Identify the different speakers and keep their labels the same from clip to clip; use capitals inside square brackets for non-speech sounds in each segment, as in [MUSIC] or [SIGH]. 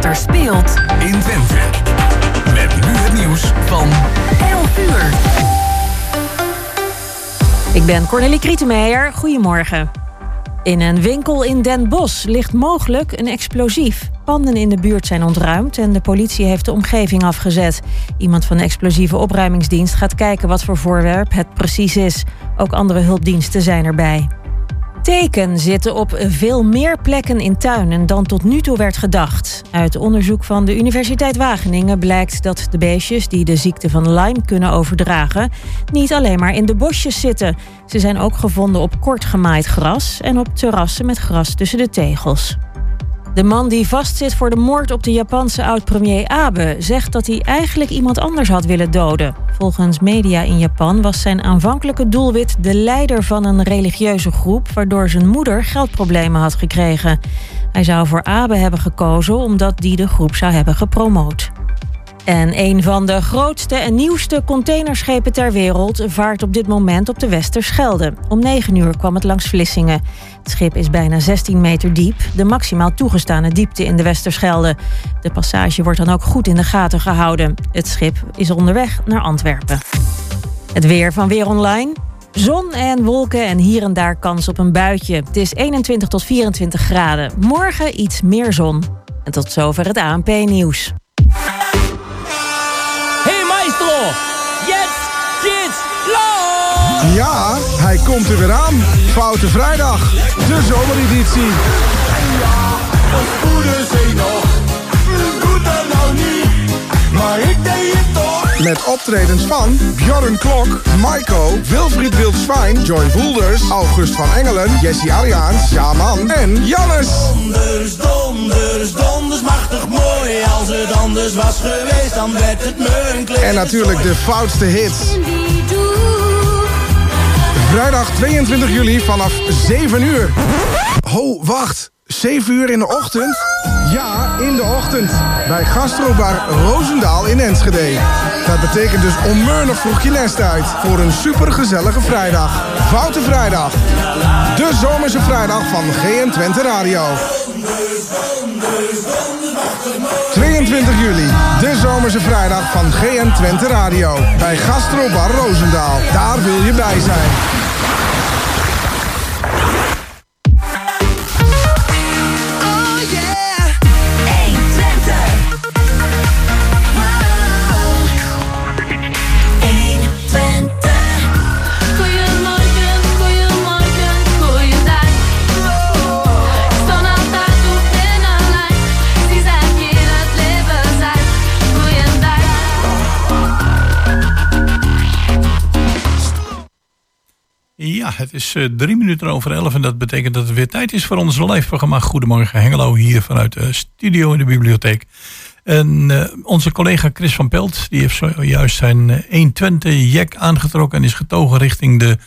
Speaker 1: wat er speelt
Speaker 2: in Twente. Met nu het nieuws van
Speaker 1: 11 uur. Ik ben Cornelie Krietenmeijer. Goedemorgen. In een winkel in Den Bosch ligt mogelijk een explosief. Panden in de buurt zijn ontruimd en de politie heeft de omgeving afgezet. Iemand van de explosieve opruimingsdienst gaat kijken wat voor voorwerp het precies is. Ook andere hulpdiensten zijn erbij. Teken zitten op veel meer plekken in tuinen dan tot nu toe werd gedacht. Uit onderzoek van de Universiteit Wageningen blijkt dat de beestjes die de ziekte van Lyme kunnen overdragen, niet alleen maar in de bosjes zitten. Ze zijn ook gevonden op kort gemaaid gras en op terrassen met gras tussen de tegels. De man die vastzit voor de moord op de Japanse oud-premier Abe zegt dat hij eigenlijk iemand anders had willen doden. Volgens media in Japan was zijn aanvankelijke doelwit de leider van een religieuze groep, waardoor zijn moeder geldproblemen had gekregen. Hij zou voor Abe hebben gekozen omdat die de groep zou hebben gepromoot. En een van de grootste en nieuwste containerschepen ter wereld vaart op dit moment op de Westerschelde. Om 9 uur kwam het langs Vlissingen. Het schip is bijna 16 meter diep, de maximaal toegestane diepte in de Westerschelde. De passage wordt dan ook goed in de gaten gehouden. Het schip is onderweg naar Antwerpen. Het weer van Weer Online. Zon en wolken en hier en daar kans op een buitje. Het is 21 tot 24 graden. Morgen iets meer zon. En tot zover het ANP-nieuws.
Speaker 3: Ja, hij komt er weer aan. Foute Vrijdag, de zomereditie. En ja, wat spoeden ze nog. Doet dat nou niet, maar ik deed het toch. Met optredens van Bjorn Klok, Maiko, Wilfried Wildschwein, Joy Voelders, August van Engelen, Jesse Ariaans, Jaman en Jannes.
Speaker 4: Donders, donders, donders, machtig mooi. Als het anders was geweest, dan werd het me een
Speaker 3: En natuurlijk de foutste hits. Vrijdag 22 juli vanaf 7 uur. Ho, wacht. 7 uur in de ochtend? Ja, in de ochtend. Bij Gastrobar Roosendaal in Enschede. Dat betekent dus onmeunig vroeg je nest uit. Voor een supergezellige vrijdag. Foute Vrijdag. De zomerse vrijdag van GN Twente Radio. 22 juli. De zomerse vrijdag van GN Twente Radio. Bij Gastrobar Roosendaal. Daar wil je bij zijn.
Speaker 5: Is uh, drie minuten over elf en dat betekent dat het weer tijd is voor ons live programma Goedemorgen Hengelo hier vanuit de studio in de bibliotheek. En uh, onze collega Chris van Pelt die heeft zojuist zijn 120 eh, jack aangetrokken en is getogen richting de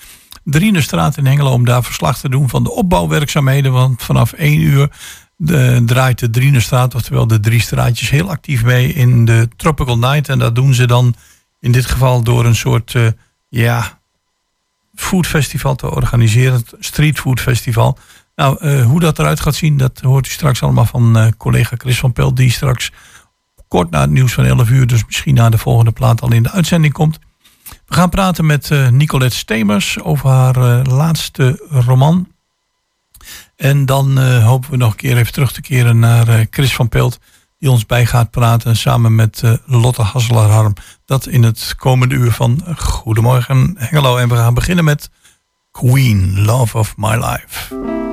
Speaker 5: Drienestraat in Hengelo om daar verslag te doen van de opbouwwerkzaamheden. Want vanaf 1 uur de, draait de Drienestraat, oftewel de drie straatjes, heel actief mee in de Tropical Night. En dat doen ze dan in dit geval door een soort, ja, foodfestival te organiseren. Het Street Food Festival. Nou, uh, hoe dat eruit gaat zien, dat hoort u straks allemaal van uh, collega Chris van Pelt. Die straks kort na het nieuws van 11 uur, dus misschien na de volgende plaat al in de uitzending komt. We gaan praten met uh, Nicolette Stemers over haar laatste roman. En dan hopen we nog een keer even terug te keren naar Chris van Pelt die ons bij gaat praten samen met uh, Lotte Hasselaar-Harm. Dat in het komende uur van Goedemorgen Hengelo. En we gaan beginnen met Queen, Love of My Life.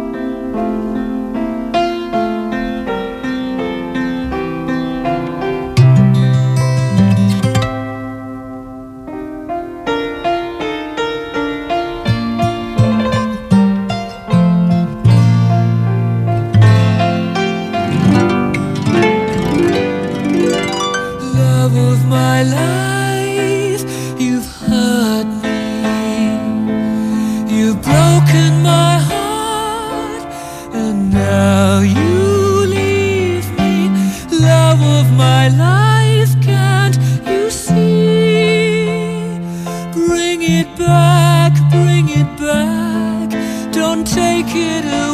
Speaker 5: my life. You've hurt me,
Speaker 6: you've broken my heart, and now you leave me. Love of my life, can't you see? Bring it back, bring it back, don't take it away.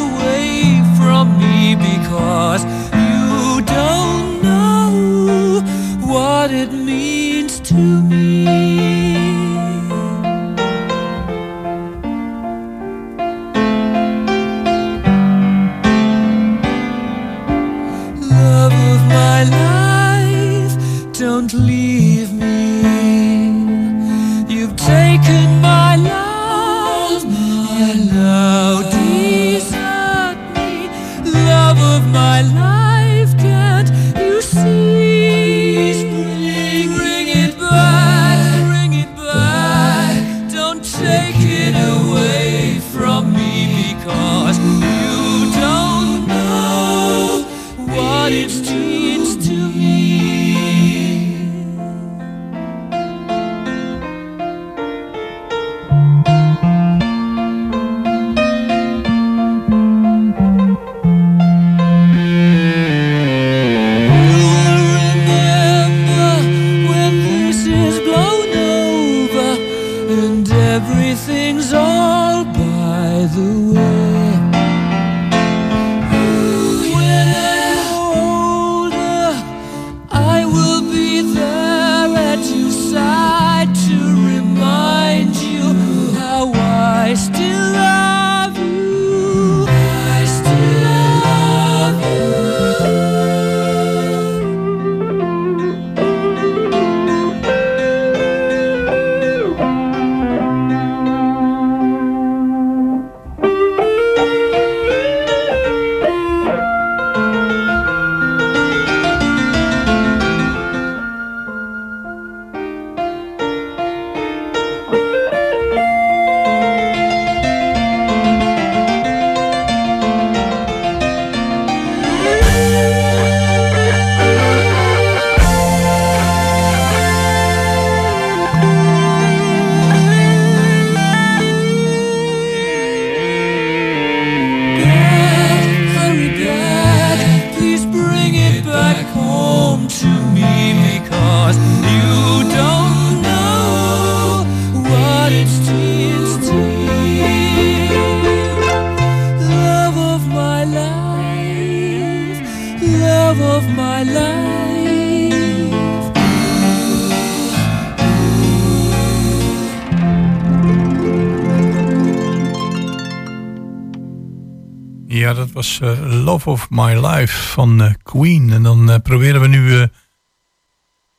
Speaker 5: Ja, dat was eh, Love of My Life van eh, Queen. En dan eh, proberen we nu eh,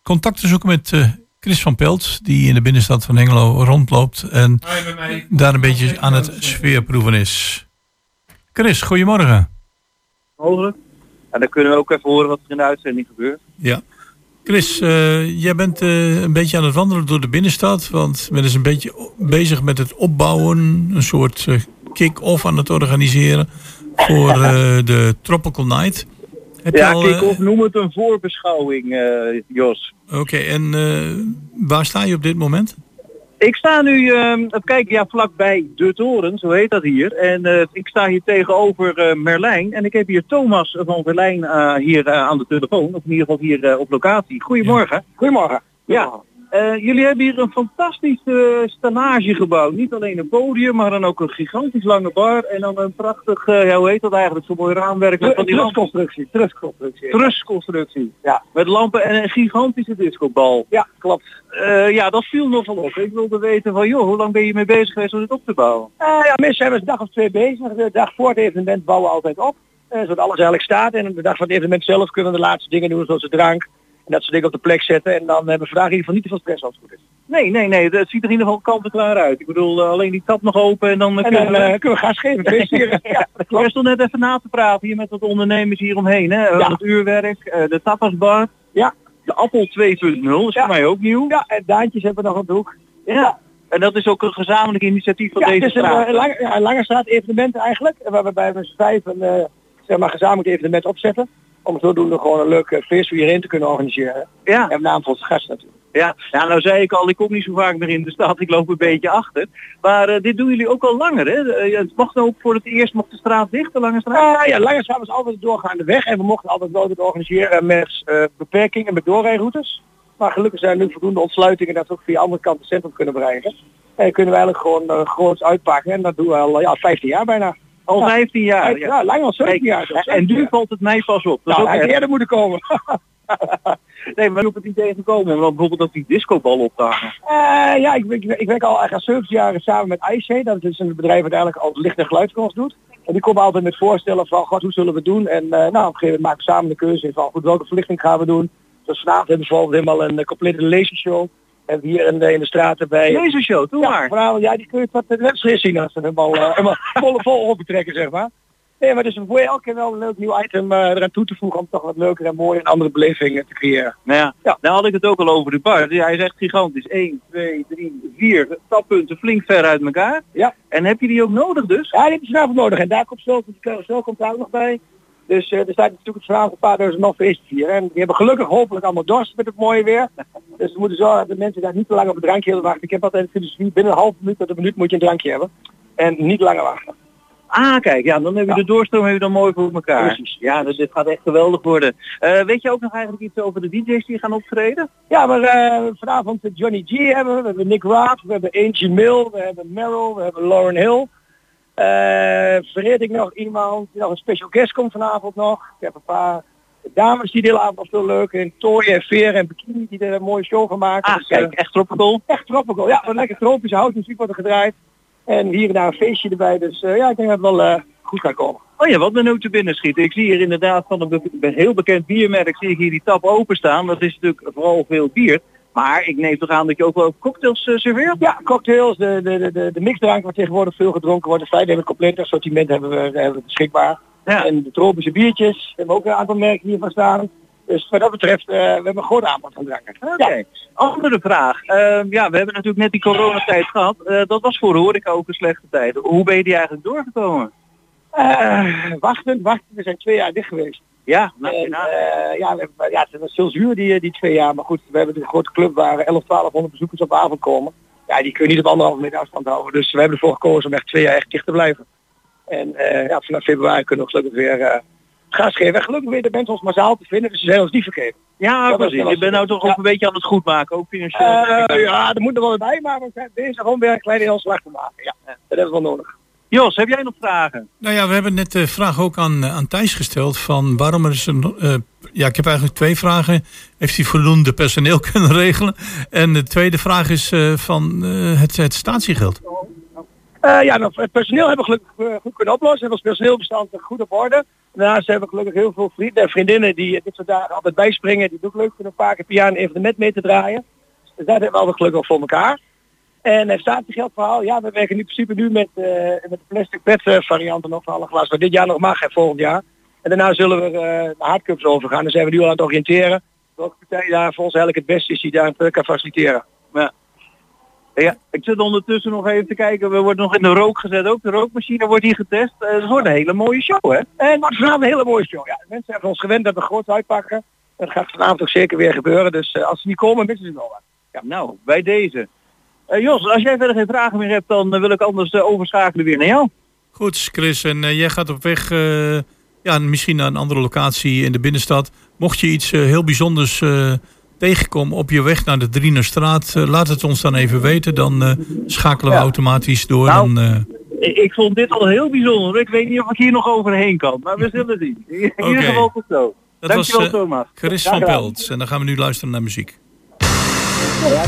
Speaker 5: contact te zoeken met eh, Chris van Pelt, die in de binnenstad van Hengelo rondloopt en daar een beetje aan het sfeerproeven is. Chris, goedemorgen.
Speaker 7: mogelijk. En dan kunnen we ook even horen wat er in de uitzending gebeurt.
Speaker 5: Ja. Chris, eh, jij bent eh, een beetje aan het wandelen door de binnenstad, want men is een beetje bezig met het opbouwen, een soort eh, kick-off aan het organiseren voor eh, de Tropical Night. Heb
Speaker 7: Ja,
Speaker 5: al,
Speaker 7: kijk,
Speaker 5: eh,
Speaker 7: of noem het een voorbeschouwing, eh, Jos.
Speaker 5: Oké, en eh, waar sta je op dit moment?
Speaker 7: Ik sta nu, ehm, even kijken, ja, vlakbij De Toren, zo heet dat hier. En eh, ik sta hier tegenover eh, Merlijn. En ik heb hier Thomas van Merlijn eh, hier aan de telefoon. Of in ieder geval hier op locatie. Goedemorgen. Goedemorgen. Ja. Eh, jullie hebben hier een fantastische uh, stanage gebouwd. Niet alleen een podium, maar dan ook een gigantisch lange bar. En dan een prachtig, eh, ja, hoe heet dat eigenlijk, zo'n mooi raamwerk. met van die
Speaker 8: Trustconstructie, trustconstructie.
Speaker 7: Trustconstructie.
Speaker 8: Ja.
Speaker 7: Met lampen en een gigantische discobal.
Speaker 8: Ja, klopt.
Speaker 7: Eh, ja, dat viel nogal op. Ik wilde weten van, joh, hoe lang ben je mee bezig geweest om dit op te bouwen?
Speaker 8: Ja, mensen zijn we een dag of twee bezig. De dag voor het evenement bouwen we altijd op. zodat alles eigenlijk staat. En op de dag van het evenement zelf kunnen we de laatste dingen doen, zoals de drank. En dat soort dingen op de plek zetten. En dan hebben we vandaag in ieder geval niet te veel stress als het goed is.
Speaker 7: Nee, nee, nee, het ziet er in ieder geval kant en klaar uit. Ik bedoel, eh, alleen die tap nog open en dan eh,
Speaker 8: En
Speaker 7: kunnen
Speaker 8: dan
Speaker 7: we...
Speaker 8: eh, kunnen we gas geven, [LAUGHS] ja, dat
Speaker 7: Ik
Speaker 8: klopt.
Speaker 7: stond net even na te praten hier met wat ondernemers hieromheen. Hè?
Speaker 8: Ja.
Speaker 7: Het uurwerk, eh, de tapasbar,
Speaker 8: Ja,
Speaker 7: de Appel 2.0 is
Speaker 8: Ja.
Speaker 7: voor mij ook nieuw.
Speaker 8: ja, en Daantjes hebben we nog op de hoek.
Speaker 7: Ja. En dat is ook een gezamenlijk initiatief van
Speaker 8: Ja,
Speaker 7: deze
Speaker 8: het is een, eh, lange, ja, een lange straat evenement eigenlijk. Waar we bij ons vijf een eh, zeg maar, gezamenlijk evenement opzetten. Om zodoende gewoon een leuk eh, feest voor iedereen te kunnen organiseren.
Speaker 7: Ja.
Speaker 8: En naam voor gasten natuurlijk.
Speaker 7: Ja. ja, nou zei ik al, ik kom niet zo vaak meer in de stad, ik loop een beetje achter. Maar eh, dit doen jullie ook al langer, hè? Eh, het mag nou ook voor het eerst mocht de straat dicht, de lange straat?
Speaker 8: Uh, ja, lange straat was altijd doorgaande weg en we mochten altijd wel het organiseren met uh, beperkingen, met doorrijroutes. Maar gelukkig zijn er nu voldoende ontsluitingen dat we ook via de andere kant het centrum kunnen bereiken. En kunnen we eigenlijk gewoon groots uitpakken en dat doen we al ja, 15 jaar bijna.
Speaker 7: Al 15 jaar?
Speaker 8: Ja, lang al 17 jaar.
Speaker 7: Kijk, en nu valt het mij pas op.
Speaker 8: Dat nou, hij eerder moeten komen. [LAUGHS]
Speaker 7: nee, maar op het idee gekomen om dan bijvoorbeeld ook die discobal op te hangen?
Speaker 8: Uh, ja, ik, ik, ik werk al eigenlijk 17 jaar samen met IC. Dat is een bedrijf dat eigenlijk al licht- en geluidskunst doet. En die komen altijd met voorstellen van, god, hoe zullen we het doen? En uh, nou, op een gegeven moment maken we samen de keuze van, goed, welke verlichting gaan we doen? Dus vanavond hebben we bijvoorbeeld helemaal een eh, complete lasershow. En hier in de, in de straten bij...
Speaker 7: Deze show, doe
Speaker 8: ja,
Speaker 7: maar.
Speaker 8: vanavond, ja, die kun je wat de wedstrijd zien als ze helemaal, eh, helemaal [LAUGHS] volle vol opentrekken, zeg maar. Nee, maar dus proberen elke keer wel een leuk nieuw item eh, eraan toe te voegen om toch wat leuker en mooier en andere belevingen te creëren.
Speaker 7: Nou ja,
Speaker 8: Ja.
Speaker 7: nou had ik het ook al over de bar. Hij is echt gigantisch. 1, 2, 3, 4 stappunten flink ver uit elkaar.
Speaker 8: Ja.
Speaker 7: En heb je die ook nodig dus?
Speaker 8: Ja, die heb je vanavond nodig en daar komt zo, zo komt daar ook nog bij. Dus eh, er staat natuurlijk vanavond een paar duizend nog feest hier. En die hebben gelukkig hopelijk allemaal dorst met het mooie weer. Dus we moeten zorgen dat de mensen daar niet te lang op een drankje willen wachten. Ik heb altijd de filosofie, binnen een half minuut tot een minuut moet je een drankje hebben. En niet langer wachten.
Speaker 7: Ah, kijk, ja, dan heb je
Speaker 8: Ja.
Speaker 7: de doorstroom heb je dan mooi voor elkaar.
Speaker 8: Precies.
Speaker 7: Ja, dus dit gaat echt geweldig worden. Eh, weet je ook nog eigenlijk iets over de DJ's die gaan optreden?
Speaker 8: Ja, maar eh, vanavond Johnny G hebben we, we hebben Nick Raaf, we hebben Angie Mill, we hebben Meryl, we hebben Lauren Hill. Eh vergeet ik nog iemand, nog een special guest komt vanavond nog. Ik heb een paar dames die de hele avond veel leuk in. Toy en Veer en Bikini die er een mooie show van maken.
Speaker 7: Ah,
Speaker 8: Dus, eh,
Speaker 7: kijk, echt tropical.
Speaker 8: echt tropical. Ja, wat lekker tropische houtmuziek wordt er gedraaid. En hier en daar een feestje erbij. Dus eh, ja, ik denk dat het wel eh, goed gaat komen.
Speaker 7: Oh ja, wat me nu te binnen schiet. Ik zie hier inderdaad van een be- heel bekend biermerk, zie ik hier die tap openstaan. Dat is natuurlijk vooral veel bier. Maar ik neem toch aan dat je ook wel cocktails eh, serveert?
Speaker 8: Ja, cocktails, de, de, de, de, de mixdrank waar tegenwoordig veel gedronken wordt. Het feit dat we compleet assortiment hebben we, hebben we beschikbaar.
Speaker 7: Ja.
Speaker 8: En de tropische biertjes, we hebben ook een aantal merken hiervan staan. Dus wat dat betreft, eh, we hebben een groot aanbod van dranken.
Speaker 7: Oké.
Speaker 8: Ja.
Speaker 7: Andere vraag. Ehm, ja, we hebben natuurlijk net die coronatijd gehad. Eh, dat was voor de horeca ook een slechte tijd. Hoe ben je die eigenlijk doorgekomen?
Speaker 8: Eh, wachten, wachten. We zijn twee jaar dicht geweest.
Speaker 7: Ja, nou,
Speaker 8: En,
Speaker 7: nou,
Speaker 8: eh, ja, we ja, het was heel zuur die, die twee jaar. Maar goed, we hebben een grote club waar 11, 1200 bezoekers op avond komen. Ja, die kun je niet op anderhalve meter afstand houden. Dus we hebben ervoor gekozen om echt twee jaar echt dicht te blijven. En eh, ja, vanaf februari kunnen we gelukkig weer eh gas geven. En gelukkig weer de mensen ons massaal te vinden. Dus ze zijn ons niet vergeten.
Speaker 7: ja,
Speaker 8: dat
Speaker 7: precies. Je bent nou toch
Speaker 8: ja.
Speaker 7: ook een beetje aan het goed maken, ook financieel.
Speaker 8: Eh, ja, er moet er wel bij, maar we zijn bezig om weer een kleine heel slag te maken. Ja, dat hebben we wel nodig.
Speaker 7: Jos, heb jij nog vragen?
Speaker 5: Nou ja, we hebben net de vraag ook aan, eh, aan Thijs gesteld van waarom er is een... eh, ja, ik heb eigenlijk twee vragen. Heeft hij voldoende personeel [LAUGHS] kunnen regelen? En de tweede vraag is eh, van het, het statiegeld.
Speaker 8: Ja, nou, het personeel hebben we gelukkig goed kunnen oplossen. Ons personeelbestand goed op orde. Daarnaast hebben we gelukkig heel veel vrienden en vriendinnen die dit soort dagen altijd bijspringen. Die het ook leuk om een paar keer per jaar een evenement mee te draaien. Dus dat hebben we altijd gelukkig voor elkaar. En het statiegeldverhaal, ja, we werken in principe nu met, eh, met de plastic pet varianten nog van alle glas. Wat dit jaar nog mag en volgend jaar. En daarna zullen we eh, naar hardcups overgaan. Dan zijn we nu al aan het oriënteren. Welke partij daar voor ons eigenlijk het beste is die daar kan faciliteren.
Speaker 7: Ja, ik zit ondertussen nog even te kijken. We worden nog in de rook gezet ook. De rookmachine wordt hier getest. Eh, Het wordt een hele mooie show, hè?
Speaker 8: En wordt vanavond een hele mooie show. Ja, mensen hebben ons gewend dat we groot uitpakken. En dat gaat vanavond ook zeker weer gebeuren. Dus als ze niet komen, missen ze het wat.
Speaker 7: Ja, nou, bij deze. Eh, Jos, als jij verder geen vragen meer hebt, dan eh, wil ik anders eh, overschakelen weer naar jou.
Speaker 5: Goed, Chris. En jij gaat op weg, ja, misschien naar een andere locatie in de binnenstad. Mocht je iets heel bijzonders tegenkomen op je weg naar de Drienerstraat, laat het ons dan even weten. Dan schakelen we
Speaker 7: Ja.
Speaker 5: automatisch door.
Speaker 7: Nou, Ik, vond dit al heel bijzonder. Ik weet niet of ik hier nog overheen kan, maar we zullen zien. In ieder geval tot zo.
Speaker 5: dat
Speaker 7: Dankjewel,
Speaker 5: was
Speaker 7: Thomas.
Speaker 5: Chris van. Pelt. En dan gaan we nu luisteren naar muziek. Ja,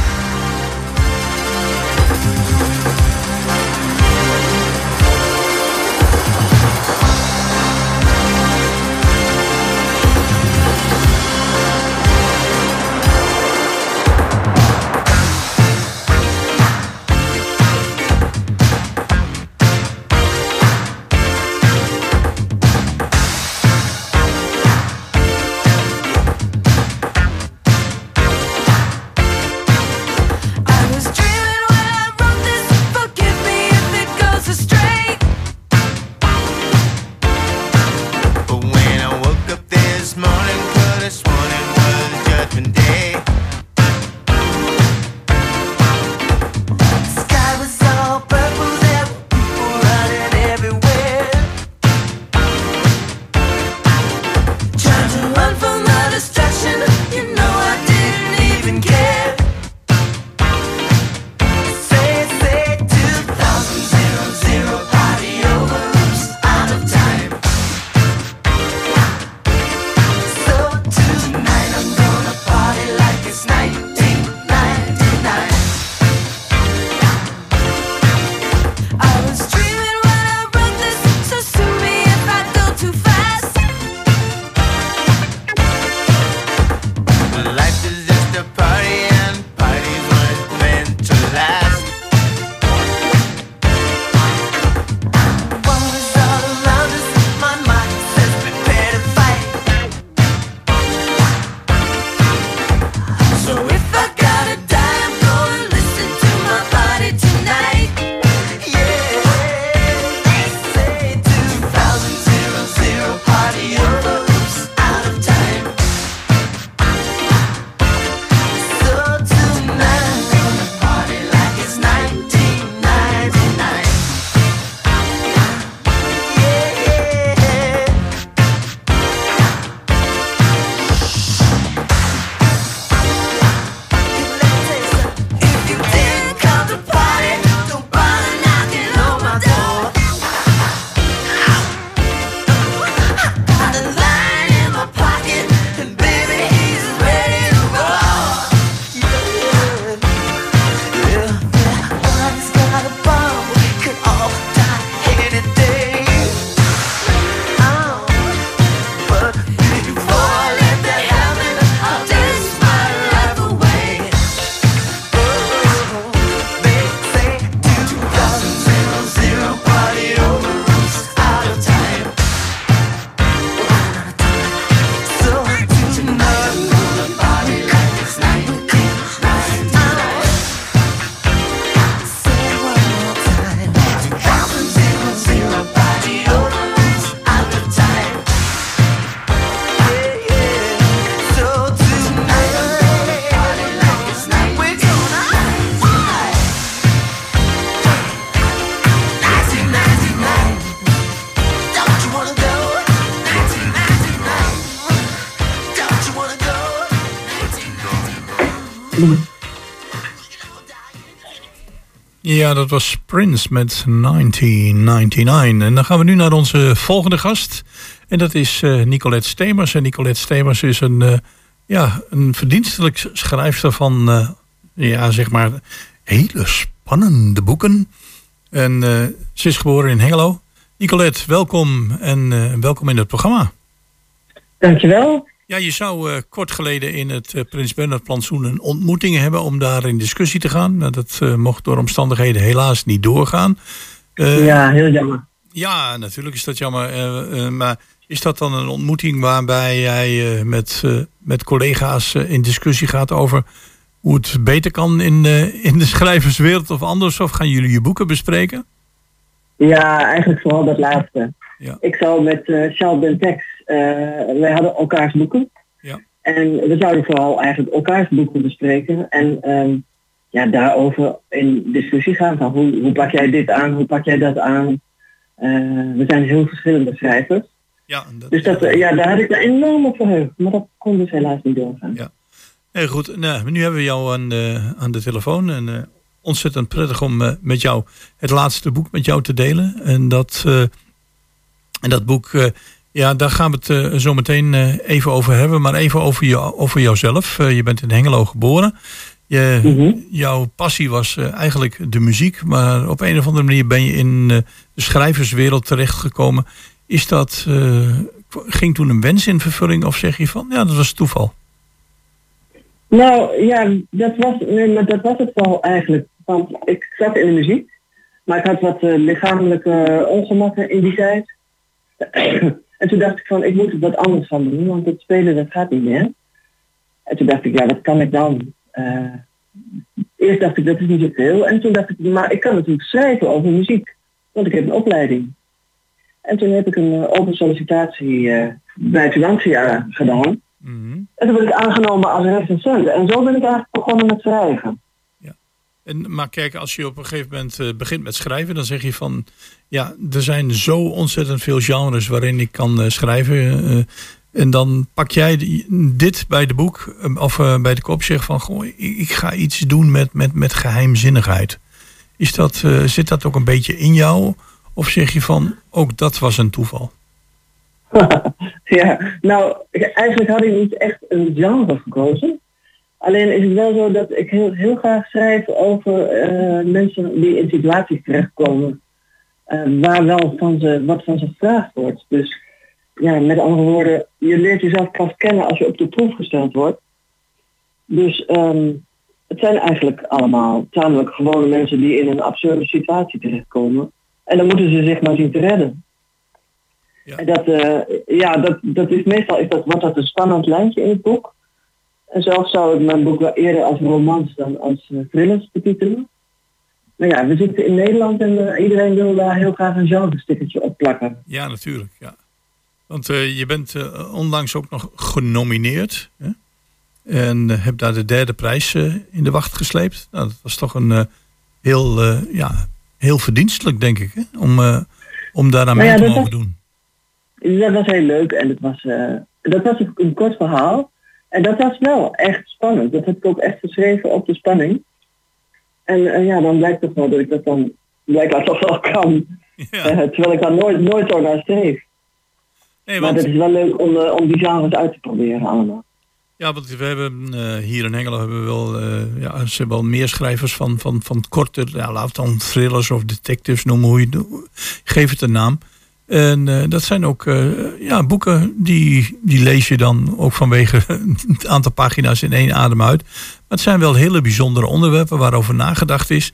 Speaker 5: dat was Prince met 1999. En dan gaan we nu naar onze volgende gast. En dat is uh, Nicolette Stemers. En Nicolette Stemers is een, uh, ja, een verdienstelijk schrijfster van, uh, ja, zeg maar, hele spannende boeken. En ze is geboren in Hengelo. Nicolette, welkom en welkom in het programma.
Speaker 9: Dankjewel.
Speaker 5: Ja, je zou uh, kort geleden in het uh, Prins Bernhard plantsoen een ontmoeting hebben om daar in discussie te gaan. Nou, dat uh, mocht door omstandigheden helaas niet doorgaan.
Speaker 9: ja, heel jammer.
Speaker 5: Ja, natuurlijk is dat jammer. maar is dat dan een ontmoeting waarbij jij met, met collega's in discussie gaat over hoe het beter kan in, in de schrijverswereld of anders? Of gaan jullie je boeken bespreken?
Speaker 9: Ja, eigenlijk vooral dat laatste. Ja. Ik zou met Charles Bentex uh, wij hadden elkaars boeken.
Speaker 5: Ja.
Speaker 9: En we zouden vooral eigenlijk elkaars boeken bespreken. En um, ja, daarover in discussie gaan van hoe, hoe pak jij dit aan, hoe pak jij dat aan. Uh, we zijn heel verschillende schrijvers.
Speaker 5: Ja,
Speaker 9: dat dus dat, ja, daar had ik me enorm op verheugd. Maar dat kon dus helaas niet doorgaan.
Speaker 5: Ja. Heel goed, nou, nu hebben we jou aan de, aan de telefoon. En uh, ontzettend prettig om uh, met jou het laatste boek met jou te delen. En dat, en dat boek ja, daar gaan we het uh, zo meteen uh, even over hebben. Maar even over, je, over jouzelf. Uh, je bent in Hengelo geboren. Je, mm -hmm. Jouw passie was eigenlijk de muziek. Maar op een of andere manier ben je in de schrijverswereld terechtgekomen. Is dat, ging toen een wens in vervulling? Of zeg je van, ja, dat was toeval?
Speaker 9: Nou ja, dat was, nee, maar dat was het wel eigenlijk. Want ik zat in de muziek. Maar ik had wat lichamelijke ongemakken in die tijd. En toen dacht ik van, ik moet er wat anders van doen, want het spelen dat gaat niet meer. En toen dacht ik, ja, wat kan ik dan? Uh, eerst dacht ik, dat is niet zoveel. En toen dacht ik, maar ik kan natuurlijk schrijven over muziek, want ik heb een opleiding. En toen heb ik een uh, open sollicitatie uh, bij Financia gedaan.
Speaker 5: Mm -hmm.
Speaker 9: En toen ben ik aangenomen als recensent. En zo ben ik eigenlijk begonnen met schrijven.
Speaker 5: Maar kijk, als je op een gegeven moment uh, begint met schrijven, dan zeg je van ja, er zijn zo ontzettend veel genres waarin ik kan uh, schrijven. Uh, en dan pak jij dit bij de boek of bij de kop, zeg van goh, ik, ik, ga iets doen met, met, met geheimzinnigheid. Is dat, zit dat ook een beetje in jou? Of zeg je van ook dat was een toeval? [LAUGHS]
Speaker 9: ja, nou, eigenlijk had ik niet echt een genre gekozen. Alleen is het wel zo dat ik heel, heel graag schrijf over uh, mensen die in situaties terechtkomen uh, waar wel van ze, wat van ze gevraagd wordt. Dus ja, met andere woorden, je leert jezelf pas kennen als je op de proef gesteld wordt. Dus um, het zijn eigenlijk allemaal tamelijk gewone mensen die in een absurde situatie terechtkomen. En dan moeten ze zich maar zien te redden. Ja. En dat, uh, ja, dat, dat is meestal is dat, wordt dat een spannend lijntje in het boek. En zelf zou ik mijn boek wel eerder als romans dan als uh, thrillers betitelen. Maar ja, we zitten in Nederland en uh, iedereen wil daar heel graag een genre-stickertje op plakken.
Speaker 5: Ja, natuurlijk. Ja. Want uh, je bent onlangs ook nog genomineerd. Hè? En hebt daar de derde prijs in de wacht gesleept. Nou, dat was toch een heel, ja, heel verdienstelijk, denk ik. Hè? Om, om daaraan nou mee ja, te mogen doen.
Speaker 9: Dat was heel leuk en het was, dat was een kort verhaal. En dat was wel echt spannend. Dat heb ik ook echt geschreven op de spanning. En uh, ja, dan blijkt toch wel dat ik dat dan blijkbaar toch wel kan. Ja. Uh, terwijl ik daar nooit, nooit zo naar streef.
Speaker 5: Nee,
Speaker 9: want... Maar het is wel leuk om, uh, om die genres uit te proberen allemaal.
Speaker 5: Ja, want we hebben hier in Engelo hebben we wel, ja, ze hebben wel meer schrijvers van, van, van korte, ja, laat dan thrillers of detectives noemen, hoe je, geef het een naam. En uh, dat zijn ook uh, ja, boeken die, die lees je dan ook vanwege het aantal pagina's in één adem uit. Maar het zijn wel hele bijzondere onderwerpen waarover nagedacht is.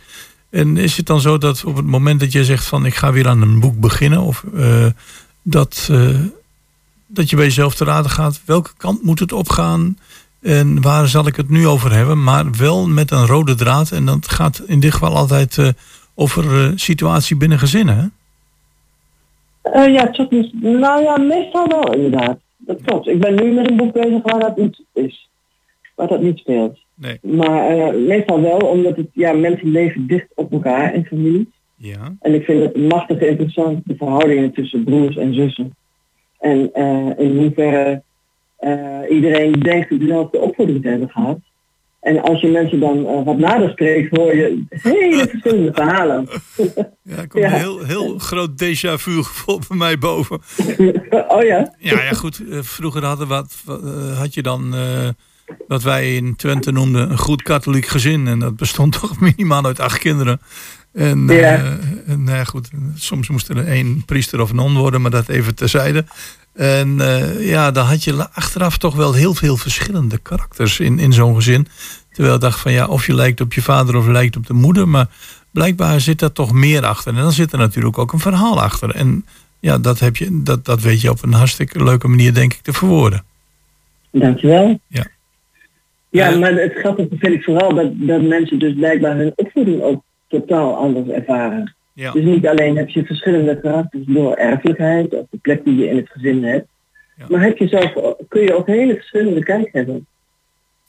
Speaker 5: En is het dan zo dat op het moment dat je zegt van ik ga weer aan een boek beginnen, of uh, dat, dat je bij jezelf te raden gaat, welke kant moet het opgaan en waar zal ik het nu over hebben, maar wel met een rode draad. En dat gaat in dit geval altijd over situatie binnen gezinnen. Hè?
Speaker 9: Uh, ja, nou ja, meestal wel inderdaad. Dat klopt. Ik ben nu met een boek bezig waar dat niet is. Waar dat niet speelt.
Speaker 5: Nee.
Speaker 9: Maar uh, meestal wel, omdat het, ja, mensen leven dicht op elkaar in families.
Speaker 5: Ja.
Speaker 9: En ik vind het machtig interessant, de verhoudingen tussen broers en zussen. En uh, in hoeverre iedereen denkt dezelfde opvoeding te hebben gehad. En als je mensen dan eh, wat nader spreekt, hoor je hele verschillende verhalen. [LAUGHS]
Speaker 5: Ja, er komt
Speaker 9: Ja.
Speaker 5: een heel, heel groot déjà vu gevoel bij mij boven. [LAUGHS]
Speaker 9: oh ja?
Speaker 5: Ja, ja goed. eh, Vroeger hadden wat, eh, had je dan wat wij in Twente noemden een goed katholiek gezin. En dat bestond [LAUGHS] toch minimaal uit acht kinderen. En, eh,
Speaker 9: Ja.
Speaker 5: en nou ja, goed, soms moest er één priester of non worden, maar dat even terzijde. En eh, ja, dan had je achteraf toch wel heel veel verschillende karakters in, in zo'n gezin. Terwijl ik dacht van ja, of je lijkt op je vader of lijkt op de moeder. Maar blijkbaar zit daar toch meer achter. En dan zit er natuurlijk ook een verhaal achter. En ja, dat, heb je, dat, dat weet je op een hartstikke leuke manier, denk ik, te verwoorden.
Speaker 9: Dankjewel.
Speaker 5: Ja.
Speaker 9: Ja,
Speaker 5: Eh,
Speaker 9: maar het grappige vind ik vooral dat, dat mensen dus blijkbaar hun opvoeding ook totaal anders ervaren.
Speaker 5: Ja.
Speaker 9: Dus niet alleen heb je verschillende karakters door erfelijkheid of de plek die je in het gezin hebt,
Speaker 5: Ja.
Speaker 9: maar heb je zelf, kun je ook hele verschillende kijk hebben.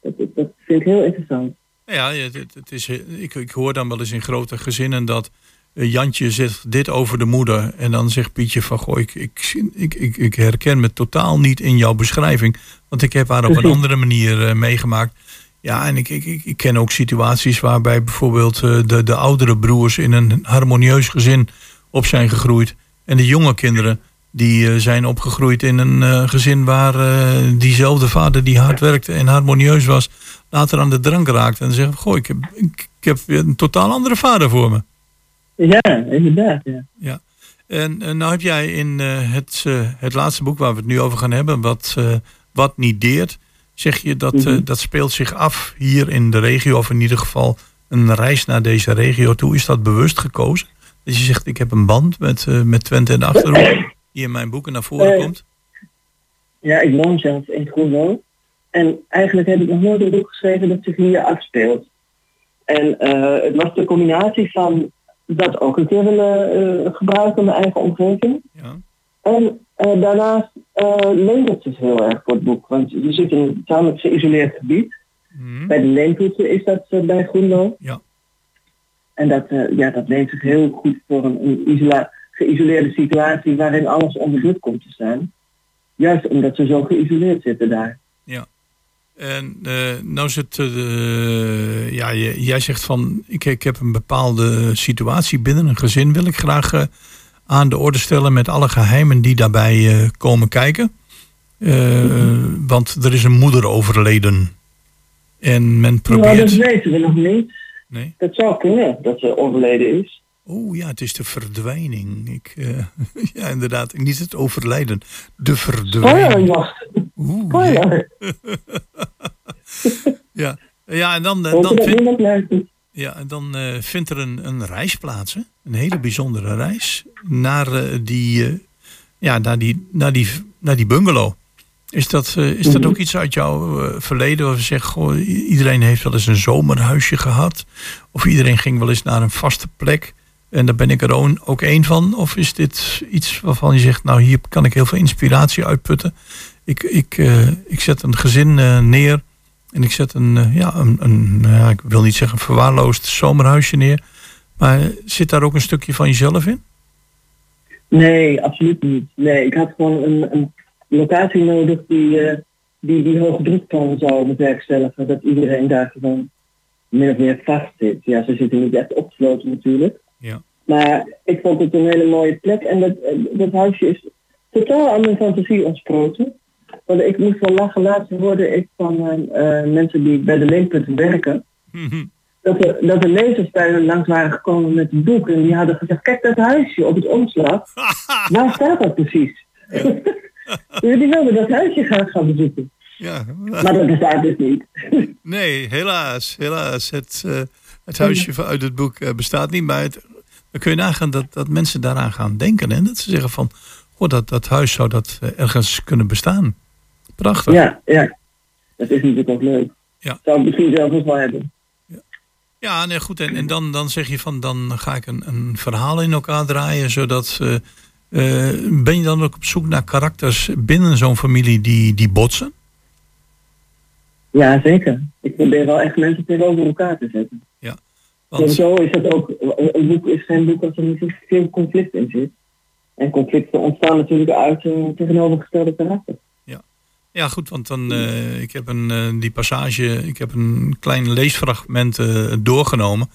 Speaker 9: Dat, dat, vind ik heel interessant.
Speaker 5: Ja, het, het, is, ik, ik hoor dan wel eens in grote gezinnen dat eh, Jantje zegt dit over de moeder. En dan zegt Pietje van goh, ik, ik, ik, ik, herken me totaal niet in jouw beschrijving. Want ik heb haar op een andere manier eh, meegemaakt. Ja, en ik, ik, ik, ken ook situaties waarbij bijvoorbeeld eh, de, de oudere broers in een harmonieus gezin op zijn gegroeid. En de jonge kinderen die eh, zijn opgegroeid in een eh, gezin waar diezelfde vader die hard werkte en harmonieus was, later aan de drank raakte. En zeggen, goh, ik heb, ik, ik heb een totaal andere vader voor me.
Speaker 9: Ja, inderdaad. Ja.
Speaker 5: Ja. En eh, nou heb jij in het, het laatste boek waar we het nu over gaan hebben, wat, wat niet deert, zeg je dat eh,
Speaker 9: Mhm.
Speaker 5: dat speelt zich af hier in de regio, of in ieder geval een reis naar deze regio toe. Is dat bewust gekozen? Dat je zegt, ik heb een band met, eh, met Twente en de Achterhoek, die in mijn boeken naar voren
Speaker 9: Eh,
Speaker 5: komt.
Speaker 9: Ja, ik woon zelf in Groenlo. En eigenlijk heb ik nog nooit een boek geschreven dat zich hier afspeelt. En eh, het was de combinatie van dat ook een keer willen eh, gebruiken in mijn eigen omgeving.
Speaker 5: Ja.
Speaker 9: En eh, daarnaast eh leent het zich heel erg voor het boek. Want je zit in een tamelijk geïsoleerd gebied.
Speaker 5: Mhm.
Speaker 9: Bij de leentoetsen is dat eh, bij Groenlo.
Speaker 5: Ja.
Speaker 9: En dat, eh, ja, dat leent zich heel goed voor een, een isola- geïsoleerde situatie waarin alles onder druk komt te staan. Juist omdat ze zo geïsoleerd zitten daar.
Speaker 5: En eh nou zit, ja, jij zegt van, ik, ik heb een bepaalde situatie binnen een gezin, wil ik graag aan de orde stellen met alle geheimen die daarbij eh, komen kijken. Eh, Want er is een moeder overleden. En men
Speaker 9: Nou,
Speaker 5: probeert...
Speaker 9: dat weten we nog niet.
Speaker 5: Nee?
Speaker 9: Dat zou kunnen dat ze overleden is.
Speaker 5: Oh ja, het is de verdwijning. Ik, eh, [LAUGHS] ja, inderdaad, niet het overlijden. De verdwijning. Oeh,
Speaker 9: Spoiler. [LAUGHS]
Speaker 5: ja. ja, en dan, dan vind. Ja, en dan eh, vindt er een, een reis plaats. Hè? Een hele bijzondere reis naar, eh, die, eh, ja, naar, die, naar, die, naar die bungalow. Is dat, is dat
Speaker 9: Mhm.
Speaker 5: ook iets uit jouw verleden waar je zegt, goh, iedereen heeft wel eens een zomerhuisje gehad? Of iedereen ging wel eens naar een vaste plek? En daar ben ik er ook- één van. Of is dit iets waarvan je zegt, nou hier kan ik heel veel inspiratie uitputten. Ik, ik, ik zet een gezin neer en ik zet een, eh, ja, een, een nou ja, ik wil niet zeggen verwaarloosd zomerhuisje neer. Maar zit daar ook een stukje van jezelf in?
Speaker 9: Nee, absoluut niet. Nee, ik had gewoon een, een locatie nodig die, eh, die die hoge drukplan zou bewerkstelligen. Dat iedereen daar gewoon min of meer vast zit. Ja, ze zitten niet echt opgesloten natuurlijk.
Speaker 5: Ja.
Speaker 9: Maar ik vond het een hele mooie plek. En dat, eh, dat huisje is totaal aan mijn fantasie ontsproten. Want ik moest wel lachen. Laatst hoorde ik van eh, eh, mensen die bij de leenpunten werken. Dat er, dat de lezers bij hun langs waren gekomen met een boek. En die hadden gezegd, kijk dat huisje op het omslag. [LAUGHS] Waar staat dat precies? Dus [LAUGHS] die wilden dat huisje graag gaan bezoeken.
Speaker 5: Ja,
Speaker 9: Maar dat bestaat dus niet. [LAUGHS]
Speaker 5: nee, helaas. helaas. Het, eh, het huisje van- uit het boek bestaat niet. Maar het, dan kun je nagaan dat, dat mensen daaraan gaan denken. En dat ze zeggen van, goh, dat, dat huis zou dat ergens kunnen bestaan. Prachtig.
Speaker 9: Ja, ja. Dat is natuurlijk ook leuk.
Speaker 5: Ja.
Speaker 9: Zou ik misschien zelf ook wel hebben.
Speaker 5: Ja, nee, goed. En, en dan, dan zeg je van, dan ga ik een, een verhaal in elkaar draaien, zodat... eh, ben je dan ook op zoek naar karakters binnen zo'n familie die, die botsen?
Speaker 9: Ja, zeker. Ik probeer wel echt mensen tegenover elkaar te zetten.
Speaker 5: Want,
Speaker 9: Sowieso is het ook, een boek is geen boek als er niet veel conflict in zit. En conflicten ontstaan natuurlijk uit eh, tegenovergestelde karakters.
Speaker 5: Ja, goed, want dan, uh, ik heb een, uh, die passage, ik heb een klein leesfragment uh, doorgenomen.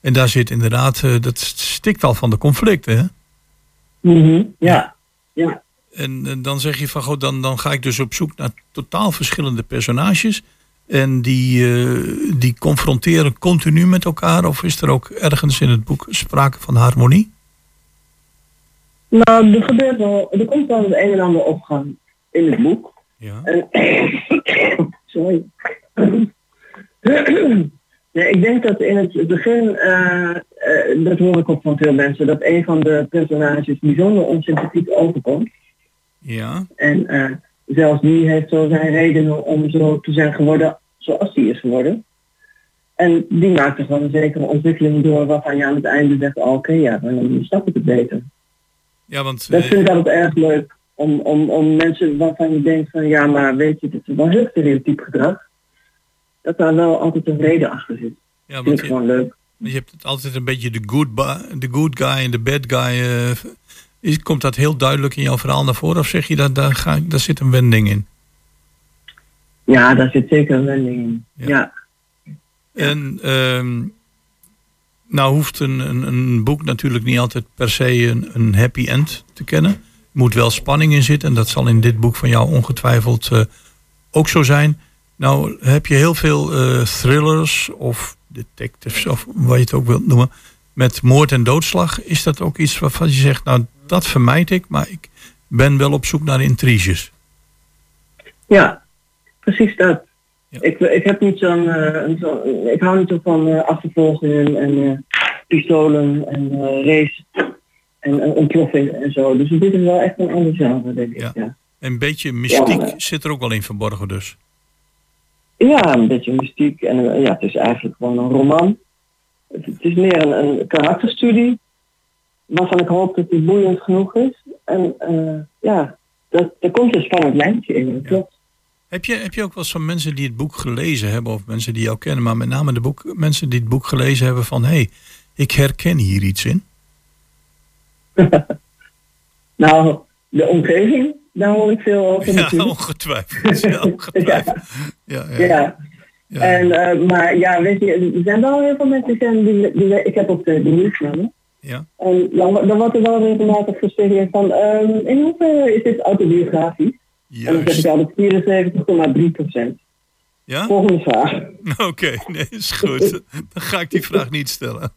Speaker 5: En daar zit inderdaad, dat stikt al van de conflicten, hè?
Speaker 9: Mm -hmm. Ja, ja.
Speaker 5: En, en, dan zeg je van, goed, dan, dan ga ik dus op zoek naar totaal verschillende personages. En die, die confronteren continu met elkaar? Of is er ook ergens in het boek sprake van harmonie?
Speaker 9: Nou, er gebeurt wel, er komt wel het een en ander opgang in het boek.
Speaker 5: Ja. [COUGHS]
Speaker 9: Sorry. [COUGHS] nee, ik denk dat in het begin, uh, uh, dat hoor ik ook van veel mensen, dat een van de personages bijzonder onsympathiek overkomt.
Speaker 5: Ja.
Speaker 9: En uh, zelfs die heeft zo zijn redenen om zo te zijn geworden zoals hij is geworden. En die maakt er gewoon een zekere ontwikkeling door waarvan je aan het einde zegt, oké, okay, ja, dan snap ik het beter.
Speaker 5: Ja, want,
Speaker 9: dat vind ik altijd erg leuk. Om, om, om mensen waarvan je denkt van ja, maar weet je, dit is wel heel stereotyp gedrag. Dat daar wel altijd een reden achter zit.
Speaker 5: Ja,
Speaker 9: ik
Speaker 5: je,
Speaker 9: gewoon leuk.
Speaker 5: Je hebt het altijd een beetje de good, de good guy en de bad guy. Uh, is, komt dat heel duidelijk in jouw verhaal naar voren? Of zeg je dat daar, ga, daar zit een wending in?
Speaker 9: Ja, daar zit zeker een wending in. Ja. ja.
Speaker 5: En um, nou hoeft een, een, een, boek natuurlijk niet altijd per se een, een happy end te kennen. Moet wel spanning in zitten. En dat zal in dit boek van jou ongetwijfeld uh, ook zo zijn. Nou heb je heel veel uh, thrillers of detectives of wat je het ook wilt noemen. Met moord en doodslag. Is dat ook iets waarvan je zegt, nou dat vermijd ik. Maar ik ben wel op zoek naar intriges.
Speaker 9: Ja, precies dat. Ja. Ik, ik heb niet zo'n, uh, zo, ik hou niet zo van achtervolgingen en pistolen en race en ontploffing en zo. Dus dit is wel echt een ander genre, denk ik.
Speaker 5: Ja.
Speaker 9: Ja.
Speaker 5: Een beetje mystiek ja, zit er ook wel in verborgen dus.
Speaker 9: Ja, een beetje mystiek. En ja, het is eigenlijk gewoon een roman. Het, het is meer een, een, karakterstudie. Waarvan ik hoop dat die boeiend genoeg is. En ja, dat, er komt een spannend lijntje in. Dat klopt.
Speaker 5: Heb je, heb je ook wel eens van mensen die het boek gelezen hebben, of mensen die jou kennen, maar met name de boek, mensen die het boek gelezen hebben van hé, hey, ik herken hier iets in? [LAUGHS]
Speaker 9: nou, de omgeving, daar hoor ik veel over.
Speaker 5: Ja,
Speaker 9: natuurlijk.
Speaker 5: ongetwijfeld. Ja, [LAUGHS] ongetwijfeld. ja. Ja, ja.
Speaker 9: En, uh, maar ja, weet je, er zijn wel heel veel mensen die, die, die ik heb ook de, de.
Speaker 5: Ja.
Speaker 9: En dan, dan wordt er wel regelmatig gesuggereerd van, um, in hoeverre is dit autobiografisch?
Speaker 5: Juist.
Speaker 9: En dan zeg ik altijd 74,3 procent.
Speaker 5: Ja?
Speaker 9: Volgende vraag. [LAUGHS]
Speaker 5: Oké, okay, nee, is goed. Dan ga ik die vraag niet stellen.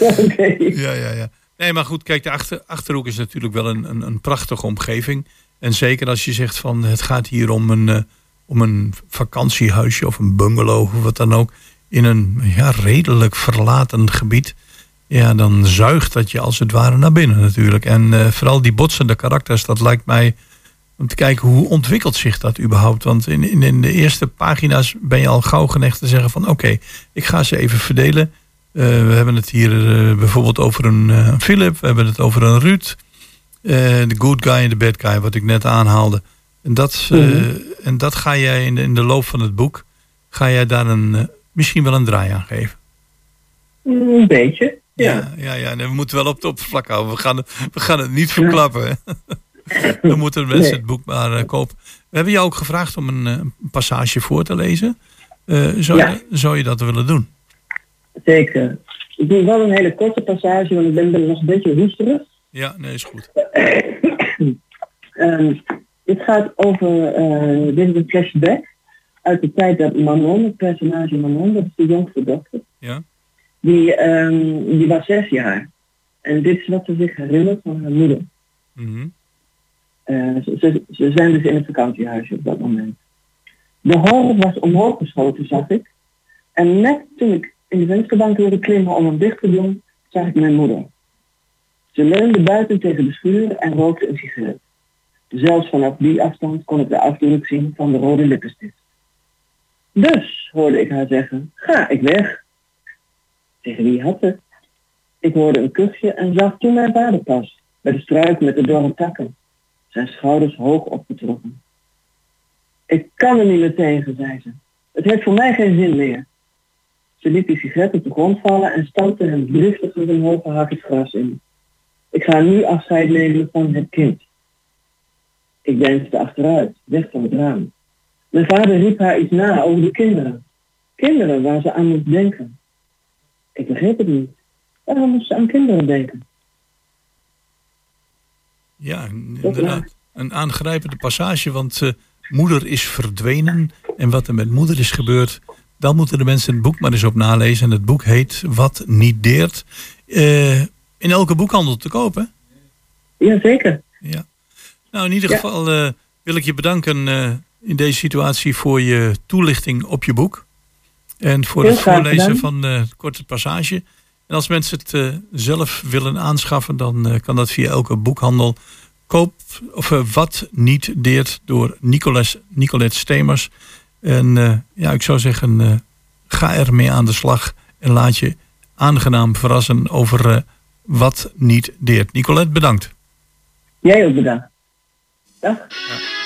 Speaker 9: Oké. Okay.
Speaker 5: Ja, ja, ja. Nee, maar goed, kijk, de achter, Achterhoek is natuurlijk wel een, een, een, prachtige omgeving. En zeker als je zegt van het gaat hier om een, uh, om een vakantiehuisje of een bungalow of wat dan ook. In een ja, redelijk verlaten gebied. Ja, dan zuigt dat je als het ware naar binnen natuurlijk. En uh, vooral die botsende karakters, dat lijkt mij om te kijken hoe ontwikkelt zich dat überhaupt. Want in, in, in de eerste pagina's ben je al gauw geneigd te zeggen van oké, ik ga ze even verdelen. Uh, we hebben het hier uh, bijvoorbeeld over een uh, Philip, we hebben het over een Ruud. De good guy en de bad guy, wat ik net aanhaalde. En dat, mm -hmm. en dat ga jij in de, in de loop van het boek, ga jij daar een, misschien wel een draai aan geven.
Speaker 9: Een beetje, ja.
Speaker 5: Ja, ja, ja. Nee, we moeten wel op het oppervlak houden. We gaan, we gaan het niet verklappen. Dan [LAUGHS] moeten mensen nee. het boek maar kopen. We hebben jou ook gevraagd om een, een passage voor te lezen. Zou,
Speaker 9: ja.
Speaker 5: je, zou je dat willen doen?
Speaker 9: Zeker. Ik doe wel een hele korte passage, want ik ben, ben nog een beetje hoesterig.
Speaker 5: Ja, nee, is goed.
Speaker 9: um, [CLEARS THROAT] dit gaat over, dit is een flashback uit de tijd dat Manon, het personage Manon, dat is de jongste dochter.
Speaker 5: Ja.
Speaker 9: Die, um, die was zes jaar. En dit is wat ze zich herinnert van haar moeder.
Speaker 5: -hmm.
Speaker 9: Uh, ze, ze, zijn dus in het vakantiehuisje op dat moment. De hal was omhoog geschoten, zag ik. En net toen ik in de vensterbank wilde klimmen om hem dicht te doen, zag ik mijn moeder. Ze leunde buiten tegen de schuur en rookte een sigaret. Zelfs vanaf die afstand kon ik de afdruk zien van de rode lippenstift. Dus, hoorde ik haar zeggen, ga ik weg. Tegen wie had het? Ik hoorde een kuchje en zag toen mijn vader pas, bij de struik met de dorre takken zijn schouders hoog opgetrokken. Ik kan er niet meer tegen, zei ze. Het heeft voor mij geen zin meer. Ze liet die sigaret op de grond vallen en stampte hem driftig met een hoge hak het gras in. Ik ga nu afscheid nemen van het kind. Ik deinsde achteruit, weg van het raam. Mijn vader riep haar iets na over de kinderen. Kinderen waar ze aan moest denken. Ik begreep het niet. Waarom moest ze aan kinderen denken?
Speaker 5: Ja, inderdaad. Een aangrijpende passage, want eh, moeder is verdwenen. En wat er met moeder is gebeurd, dan moeten de mensen het boek maar eens op nalezen. En het boek heet Wat niet deert. Eh, in elke boekhandel te kopen.
Speaker 9: Jazeker.
Speaker 5: Ja. Nou, in ieder geval eh, wil ik je bedanken in deze situatie voor je toelichting op je boek. En voor
Speaker 9: Heel
Speaker 5: het voorlezen van de korte passage. En als mensen het eh, zelf willen aanschaffen, dan eh, kan dat via elke boekhandel. Koop, of eh, Wat niet deert door Nicolas, Nicolette Stemers. En eh, ja, ik zou zeggen, eh, ga ermee aan de slag. En laat je aangenaam verrassen over eh, wat niet deert. Nicolette, bedankt.
Speaker 9: Jij ook bedankt. Dag.
Speaker 10: I've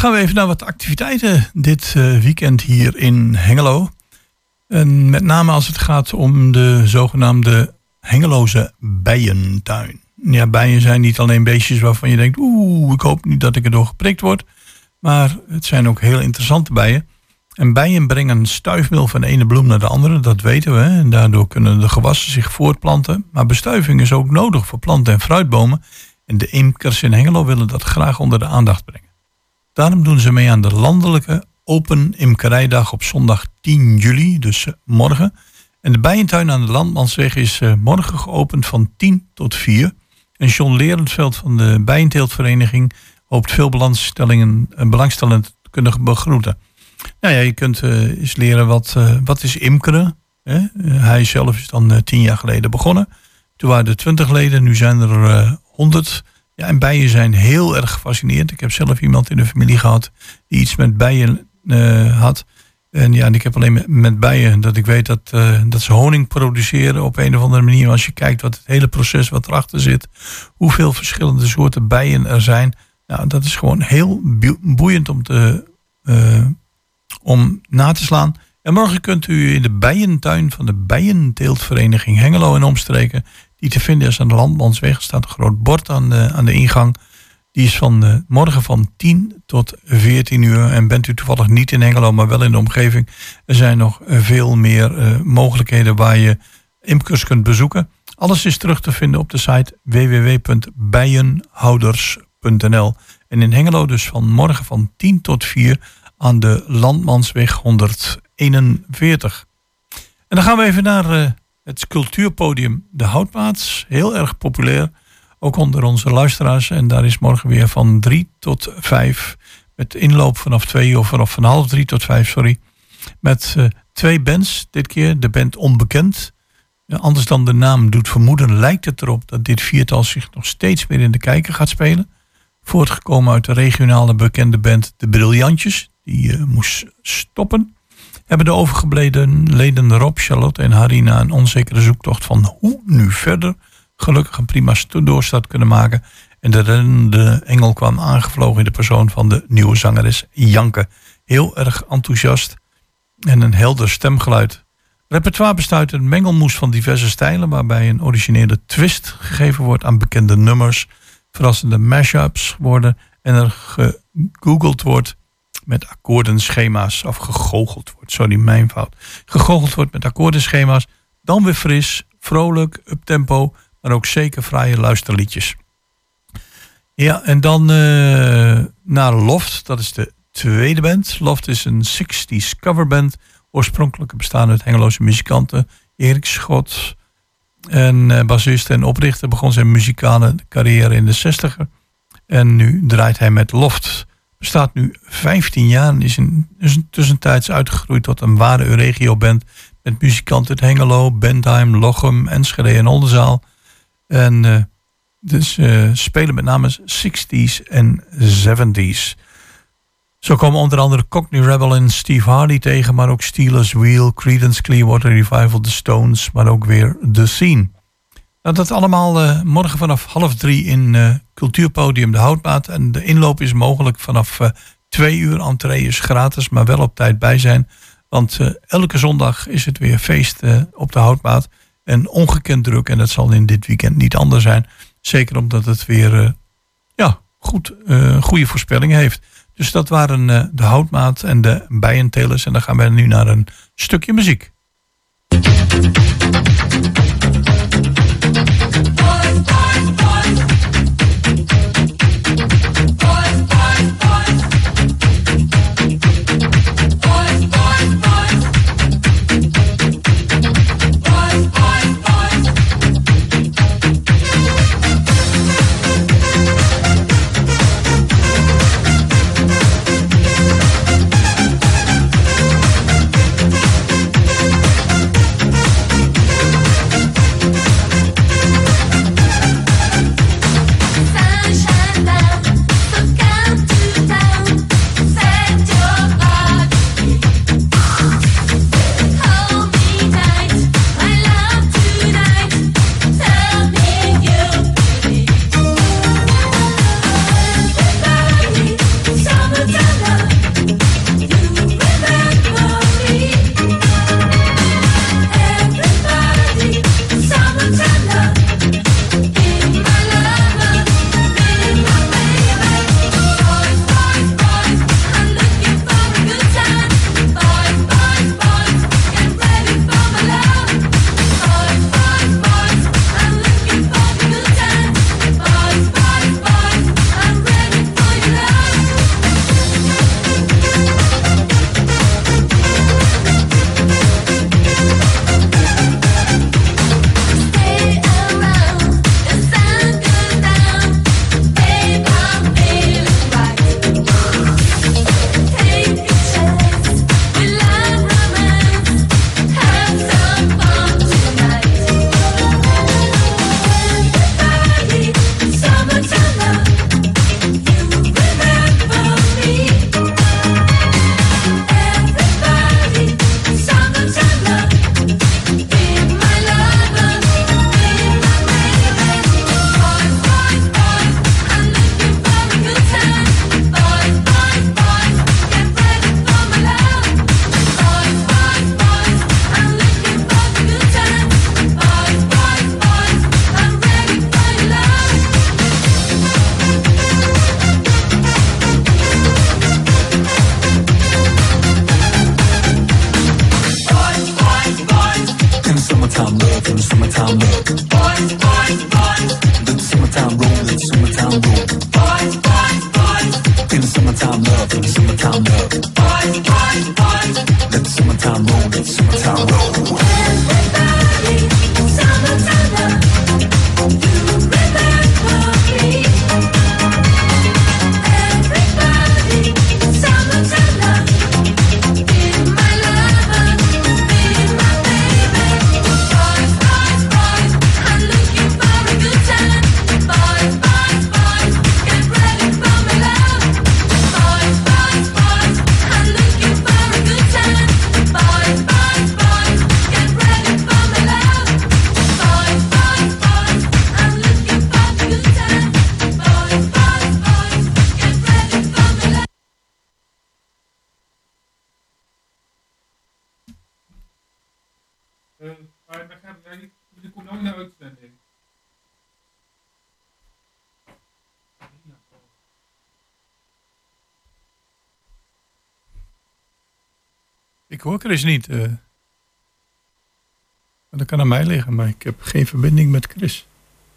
Speaker 5: gaan we even naar wat activiteiten dit eh, weekend hier in Hengelo. En met name als het gaat om de zogenaamde Hengeloze bijentuin. Ja, bijen zijn niet alleen beestjes waarvan je denkt, oeh, ik hoop niet dat ik erdoor geprikt word. Maar het zijn ook heel interessante bijen. En bijen brengen stuifmeel van de ene bloem naar de andere, dat weten we. En daardoor kunnen de gewassen zich voortplanten. Maar bestuiving is ook nodig voor planten en fruitbomen. En de imkers in Hengelo willen dat graag onder de aandacht brengen. Daarom doen ze mee aan de landelijke Open Imkerijdag op zondag 10 juli, dus eh, morgen. En de bijentuin aan de Landmansweg is eh, morgen geopend van 10 tot 4. En John Lerenveld van de Bijenteeltvereniging hoopt veel belangstellingen, eh, belangstellenden te kunnen begroeten. Nou ja, je kunt eens leren wat, wat is imkeren. Hè? Hij zelf is dan tien jaar geleden begonnen. Toen waren er twintig leden, nu zijn er honderd. Ja, en bijen zijn heel erg gefascineerd. Ik heb zelf iemand in de familie gehad die iets met bijen eh, had. En ja, en ik heb alleen met, bijen dat ik weet dat, eh, dat ze honing produceren op een of andere manier. Als je kijkt wat het hele proces wat erachter zit, hoeveel verschillende soorten bijen er zijn. Nou, dat is gewoon heel boe- boeiend om, te, eh, om na te slaan. En morgen kunt u in de bijentuin van de Bijenteeltvereniging Hengelo en omstreken, die te vinden is aan de Landmansweg, er staat een groot bord aan de, aan de ingang. Die is van eh, morgen van 10 tot 14 uur. En bent u toevallig niet in Hengelo, maar wel in de omgeving. Er zijn nog eh, veel meer eh, mogelijkheden waar je imkers kunt bezoeken. Alles is terug te vinden op de site www.bijenhouders.nl. En in Hengelo dus van morgen van 10 tot 4 aan de Landmansweg 141. En dan gaan we even naar het cultuurpodium De Houtmaats. Heel erg populair, ook onder onze luisteraars. En daar is morgen weer van 3 tot 5. Met inloop vanaf 2 of vanaf van half 3 tot 5, sorry. Met eh, twee bands. Dit keer de band Onbekend. Ja, anders dan de naam doet vermoeden, lijkt het erop dat dit viertal zich nog steeds weer in de kijker gaat spelen. Voortgekomen uit de regionale bekende band De Briljantjes, die eh, moest stoppen. Hebben de overgebleven leden Rob, Charlotte en Harina een onzekere zoektocht van hoe nu verder gelukkig een prima doorstart kunnen maken. En de rennende engel kwam aangevlogen in de persoon van de nieuwe zangeres Janke. Heel erg enthousiast en een helder stemgeluid. Repertoire bestaat uit een mengelmoes van diverse stijlen, waarbij een originele twist gegeven wordt aan bekende nummers, verrassende mashups worden en er gegoogeld wordt met akkoordenschema's, of gegoocheld wordt, sorry, mijn fout. Gegoocheld wordt met akkoordenschema's, dan weer fris, vrolijk, uptempo, maar ook zeker fraaie luisterliedjes. Ja, en dan eh, naar Loft, dat is de tweede band. Loft is een 60s coverband, oorspronkelijk bestaan uit Hengeloze muzikanten. Erik Schot en eh, bassist en oprichter begon zijn muzikale carrière in de 60er. En nu draait hij met Loft. Bestaat nu 15 jaar en is, in, is tussentijds uitgegroeid tot een ware Euregio-band. Met muzikanten uit Hengelo, Bentheim, Lochem, Enschede en Oldenzaal. En eh, dus eh, spelen met name 60s en 70s. Zo komen onder andere Cockney Rebel en Steve Hardy tegen, maar ook Steelers Wheel, Creedence Clearwater Revival, The Stones, maar ook weer The Scene. Nou, dat allemaal eh, morgen vanaf half drie in eh, Cultuurpodium De Houtmaat. En de inloop is mogelijk vanaf eh, twee uur. Entree is gratis, maar wel op tijd bij zijn. Want elke zondag is het weer feest op De Houtmaat. En ongekend druk. En dat zal in dit weekend niet anders zijn. Zeker omdat het weer ja, goed, goede voorspellingen heeft. Dus dat waren De Houtmaat en de Bijentelers. En dan gaan we nu naar een stukje muziek. Chris niet. eh. Maar dat kan aan mij liggen, maar ik heb geen verbinding met Chris.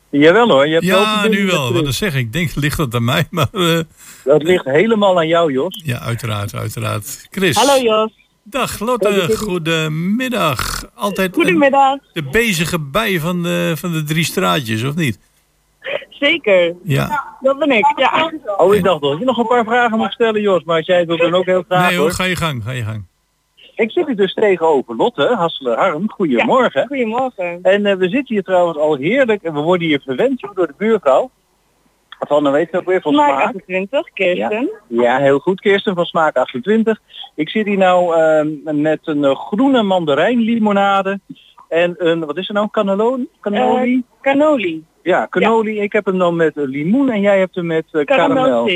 Speaker 7: Jawel hoor, je hebt wel
Speaker 5: Ja, nu wel. Wat dan zeg ik. Ik denk, ligt dat aan mij? [LAUGHS] Maar eh,
Speaker 7: Dat ligt helemaal aan jou, Jos.
Speaker 5: ja, uiteraard, uiteraard. Chris.
Speaker 11: Hallo Jos.
Speaker 5: Dag Lotte, goedemiddag. Altijd een-
Speaker 11: Goedemiddag.
Speaker 5: de bezige bij van de, van de drie straatjes, of niet?
Speaker 11: Zeker.
Speaker 5: Ja.
Speaker 11: Dat ben ik. Ja.
Speaker 7: Oh, ik dacht dat je nog een paar vragen mocht stellen, Jos. Maar als jij het wilt, dan ook heel graag
Speaker 5: Nee hoor,
Speaker 7: hoor.
Speaker 5: ga je gang, ga je gang.
Speaker 7: Ik zit hier dus tegenover Lotte, Hasselen Harm. Goedemorgen.
Speaker 11: Goedemorgen.
Speaker 7: En eh, we zitten hier trouwens al heerlijk. En we worden hier verwend door de buurvrouw. Van, weet je ook weer van
Speaker 11: Smaak
Speaker 7: smaak.
Speaker 11: 28, Kirsten.
Speaker 7: Ja, heel goed. Kirsten van Smaak 28. Ik zit hier nou ehm, met een eh, groene mandarijnlimonade. En een, wat is er nou, cannelloni? Cannoli?
Speaker 11: Eh, cannoli.
Speaker 7: ja, cannoli. Ik heb hem dan met limoen en jij hebt hem met karamel.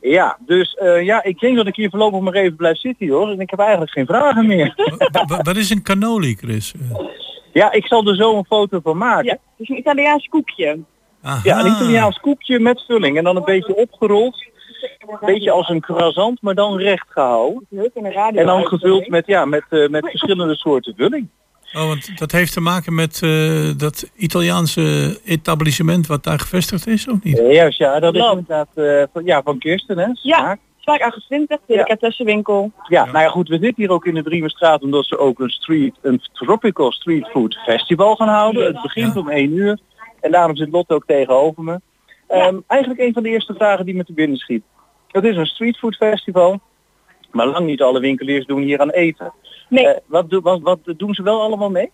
Speaker 7: Ja, dus eh, ja, ik denk dat ik hier voorlopig maar even blijf zitten hoor. En ik heb eigenlijk geen vragen meer. [LAUGHS]
Speaker 5: Wa- wa- Wat is een cannoli, Chris? Eh,
Speaker 7: ja, ik zal er zo een foto van maken.
Speaker 11: Ja, het is een Italiaans koekje.
Speaker 5: aha.
Speaker 7: Ja, een Italiaans koekje met vulling en dan een beetje opgerold. Een beetje als een croissant, maar dan recht gehouden. En dan gevuld met, ja, met, eh, met verschillende soorten vulling.
Speaker 5: Oh, want dat heeft te maken met eh, dat Italiaanse etablissement wat daar gevestigd is, of niet?
Speaker 7: Eh, Juist, ja, dat is inderdaad eh, van, ja, van Kirsten, hè?
Speaker 11: Ja.
Speaker 7: Smaak.
Speaker 11: Smaak 28, delicatessenwinkel.
Speaker 7: Ja, nou ja goed, we zitten hier ook in de Driemenstraat omdat ze ook een street, een tropical street food festival gaan houden. Het begint
Speaker 5: Ja.
Speaker 7: om 1 uur en daarom zit Lotte ook tegenover me. Ehm, eigenlijk een van de eerste vragen die me te binnen schiet. Het is een street food festival, maar lang niet alle winkeliers doen hier aan eten.
Speaker 11: Nee.
Speaker 7: Eh, wat, doen- wat, wat doen ze wel allemaal mee?